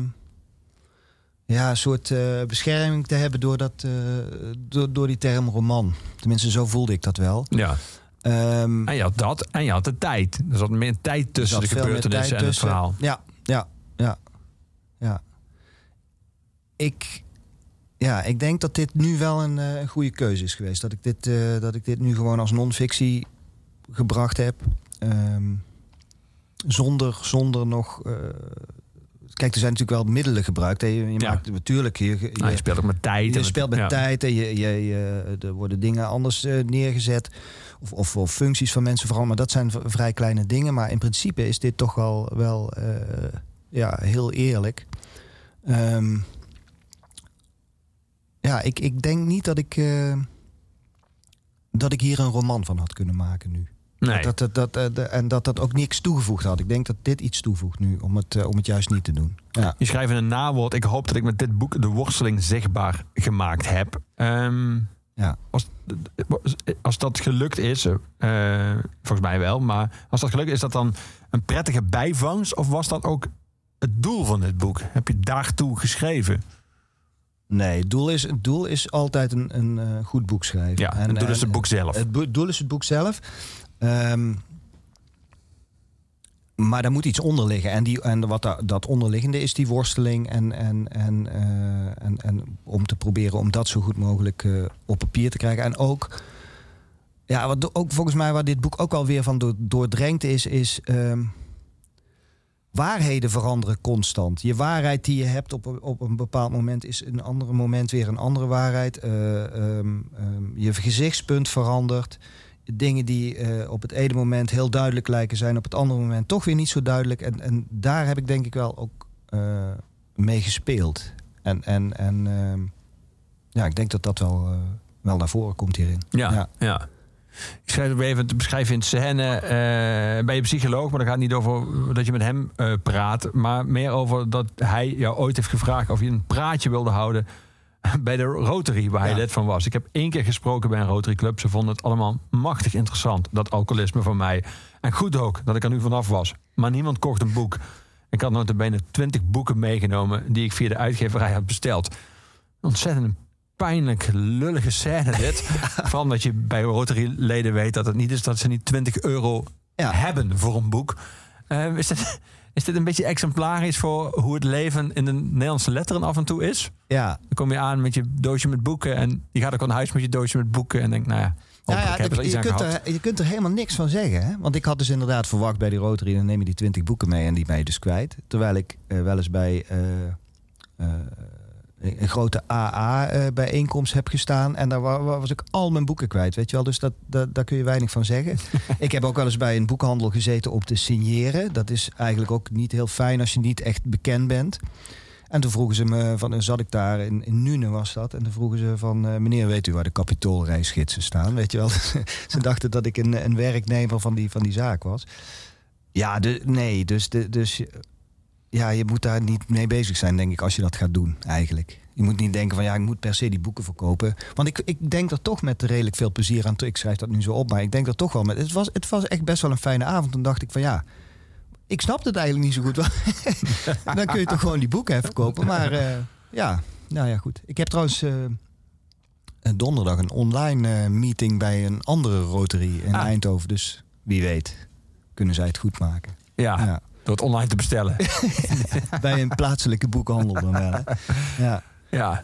ja, een soort eh, bescherming te hebben door, dat, eh, door, door die term roman. Tenminste, zo voelde ik dat wel. Ja. Ehm, En je had dat en je had de tijd. Er zat meer tijd tussen de gebeurtenissen en het verhaal. Ja, ja, ja, ja. Ik, ja, ik denk dat dit nu wel een, eh, goede keuze is geweest. Dat ik dit, eh, dat ik dit nu gewoon als non-fictie gebracht heb. Ehm, zonder, zonder nog... eh, kijk, er zijn natuurlijk wel middelen gebruikt. hè. Je, je Ja. maakt natuurlijk... Je, je, Nou, je speelt ook met tijd. je speelt met ja. tijd en je, je, er worden dingen anders neergezet. Of, of, of functies van mensen vooral. Maar dat zijn vrij kleine dingen. Maar in principe is dit toch wel, wel ja, heel eerlijk. Ehm, ja, ik, ik denk niet dat ik, eh, dat ik hier een roman van had kunnen maken nu. Nee. Dat, dat, dat, eh, en dat dat ook niks toegevoegd had. Ik denk dat dit iets toevoegt nu om het, eh, om het juist niet te doen. Ja. Je schrijft in een nawoord. Ik hoop dat ik met dit boek de worsteling zichtbaar gemaakt heb. Ehm, Ja. als, als dat gelukt is, volgens mij wel. Maar als dat gelukt is, is dat dan een prettige bijvangst? Of was dat ook het doel van dit boek? Heb je daartoe geschreven? Nee, het doel is, het doel is altijd een, een eh, goed boek schrijven. Ja, het doel is het boek zelf. Het doel is het boek zelf. Maar daar moet iets onder liggen. En, die, en wat da- dat onderliggende is die worsteling. En, en, en, eh, en, en om te proberen om dat zo goed mogelijk eh, op papier te krijgen. En ook, ja, wat ook volgens mij waar dit boek ook alweer van door, doordrenkt is, is. ehm, waarheden veranderen constant. Je waarheid die je hebt op, een- op een bepaald moment is een ander moment weer een andere waarheid. Eh, ehm, ehm, je gezichtspunt verandert. Dingen die eh, op het ene moment heel duidelijk lijken, zijn op het andere moment toch weer niet zo duidelijk. En, en daar heb ik denk ik wel ook eh, mee gespeeld. En, en, en ehm, ja, ik denk dat dat wel, wel naar voren komt hierin. Ja, ja. Ik schrijf het even te beschrijven in scène. eh bij je psycholoog, maar dat gaat niet over dat je met hem eh, praat. Maar meer over dat hij jou ooit heeft gevraagd of je een praatje wilde houden bij de Rotary, waar hij lid van was. Ik heb één keer gesproken bij een Rotary Club. Ze vonden het allemaal machtig interessant, dat alcoholisme van mij. En goed ook, dat ik er nu vanaf was. Maar niemand kocht een boek. Ik had notabene twintig boeken meegenomen die ik via de uitgeverij had besteld. Ontzettend een pijnlijk lullige scène dit. Vooral omdat je bij Rotary-leden weet dat het niet is dat ze niet 20 euro Ja. hebben voor een boek. Eh, is, dit, is dit een beetje exemplarisch voor hoe het leven in de Nederlandse letteren af en toe is? Ja, Dan kom je aan met je doosje met boeken en je gaat ook naar huis met je doosje met boeken en denkt, nou ja, Nou ja, er je, aan kunt er, je kunt er helemaal niks van zeggen. Hè? Want ik had dus inderdaad verwacht bij die Rotary... dan neem je die 20 boeken mee en die ben je dus kwijt. Terwijl ik eh, wel eens bij eh, eh, een grote AA-bijeenkomst heb gestaan... en daar wa- wa- was ik al mijn boeken kwijt, weet je wel. Dus dat, dat, daar kun je weinig van zeggen. ik heb ook wel eens bij een boekhandel gezeten om te signeren. Dat is eigenlijk ook niet heel fijn als je niet echt bekend bent... En toen vroegen ze me, van, dan zat ik daar, in, in Nune was dat. En toen vroegen ze van, eh, meneer, weet u waar de kapitoolreisgidsen staan? Weet je wel, ze dachten dat ik een, een werknemer van die, van die zaak was. Ja, de, nee, dus, de, dus ja, je moet daar niet mee bezig zijn, denk ik, als je dat gaat doen, eigenlijk. Je moet niet denken van ja, ik moet per se die boeken verkopen. Want ik, ik denk er toch met redelijk veel plezier aan toe. Ik schrijf dat nu zo op, maar ik denk er toch wel met. Het was, het was echt best wel een fijne avond. Toen dacht ik van ja, ik snap het eigenlijk niet zo goed. Dan kun je toch gewoon die boeken even kopen. Maar eh, ja, nou ja, goed. Ik heb trouwens eh, donderdag een online eh, meeting bij een andere Rotary in Ah. Eindhoven. Dus wie weet, kunnen zij het goed maken. Ja, Ja. Door het online te bestellen. bij een plaatselijke boekhandel dan wel. Hè? Ja, ja.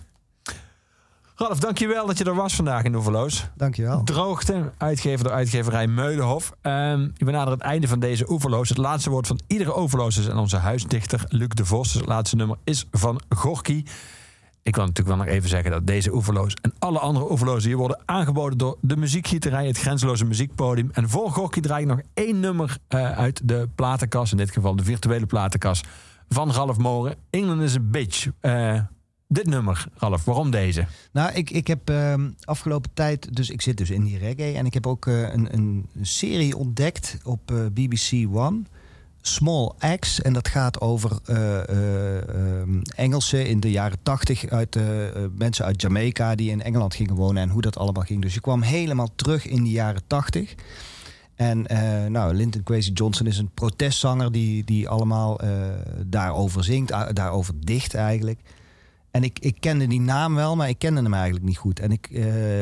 Ralf, dankjewel dat je er was vandaag in Oeverloos. dankjewel. Droogte, uitgever door uitgeverij Meulenhof. Ehm je benadert het einde van deze Oeverloos. Het laatste woord van iedere Oeverloos is aan onze huisdichter Luc de Vos. Dus het laatste nummer is van Gorky. Ik wil natuurlijk wel nog even zeggen dat deze Oeverloos en alle andere Oeverlozen hier worden aangeboden door de muziekgieterij, het grenzeloze muziekpodium. En voor Gorky draai ik nog één nummer eh, uit de platenkast, in dit geval de virtuele platenkast van Ralf Moren. England is a bitch. Eh, dit nummer, Ralf, waarom deze? Nou, ik, ik heb ehm, afgelopen tijd, dus ik zit dus in die reggae. En ik heb ook eh, een, een serie ontdekt op BBC One. Small Axe. En dat gaat over ehm, Engelsen in de jaren tachtig. Uit, eh, mensen uit Jamaica die in Engeland gingen wonen. En hoe dat allemaal ging. Dus je kwam helemaal terug in de jaren tachtig. En nou, Linton Kwesi Johnson is een protestzanger die, die allemaal daarover zingt, daarover dicht eigenlijk. En ik, ik kende die naam wel, maar ik kende hem eigenlijk niet goed. En ik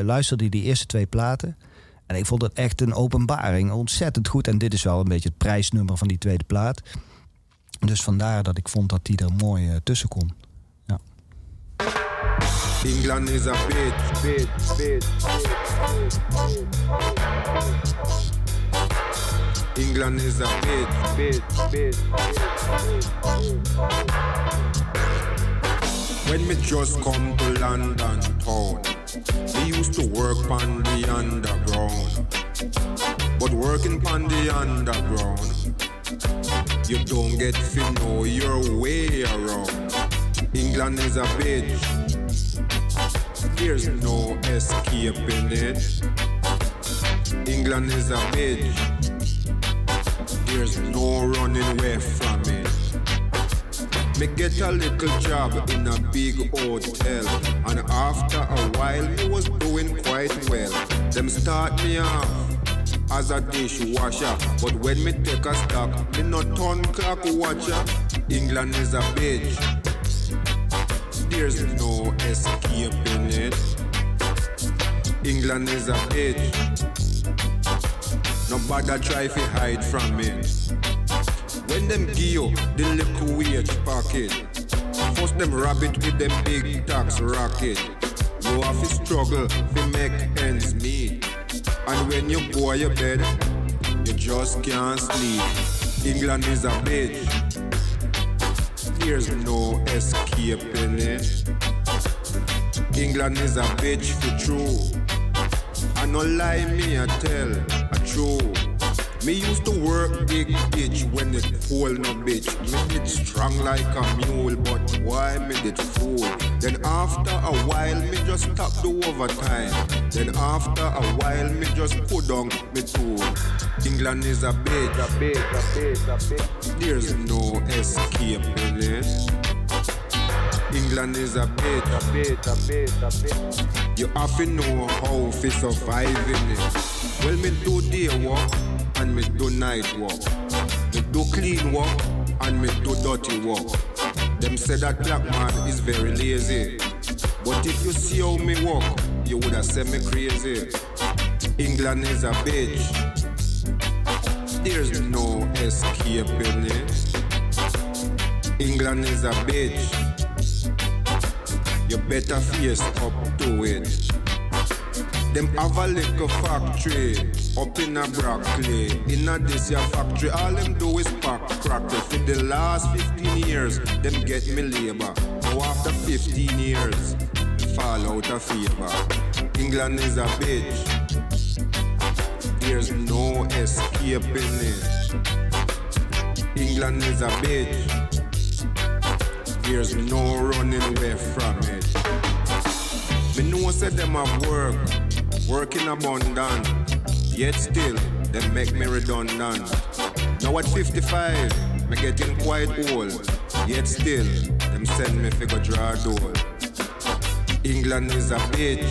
luisterde die eerste twee platen. En ik vond het echt een openbaring. Ontzettend goed. En dit is wel een beetje het prijsnummer van die tweede plaat. Dus vandaar dat ik vond dat die er mooi eh, tussen kon. Ja. England is a bitch, bitch. England is a bitch, bitch. When me just come to London town, me used to work on the underground. But working on the underground, you don't get to know your way around. England is a bitch. There's no escaping it. England is a bitch. There's no running away from it. Me get a little job in a big hotel, and after a while me was doing quite well. Them start me off as a dishwasher, but when me take a stock, me not turn clock watcher. England is a bitch. There's no escaping it. England is a bitch. Nobody try to hide from it. When them give you the little wage packet, first them rabbit with them big tax racket. You have to struggle to make ends meet. And when you go to your bed, you just can't sleep. England is a bitch. There's no escaping it. England is a bitch for true. I no lie me I tell a true. Me used to work big bitch when it full no bitch. Me did strong like a mule, but why me did fool? Then after a while me just stop the overtime. Then after a while me just put down me tool. England is a bitch, a bitch, a bitch, a bitch. There's no escaping it. England is a bitch, a bitch, a bitch, a bitch. You to know how to survive in it. Well, me do day work and me do night work. Me do clean work and me do dirty work. Them say that black man is very lazy. But if you see how me work, you would have said me crazy. England is a bitch. There's no escaping it. England is a bitch. You better face up to it. Them have a little factory up in a Brockley. In a this your factory, all them do is pack cracker. For the last 15 years, them get me labor. Now after 15 years, fall out of favor. England is a bitch. There's no escaping it. England is a bitch. There's no running away from it. Me know said them have work, work in abundance. Yet still, them make me redundant. Now at 55, me getting quite old. Yet still, them send me figure draw door. England is a bitch.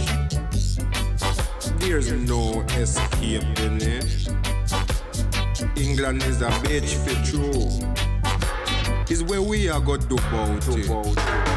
There's no escaping it. England is a bitch for true. Is where we are got do about it.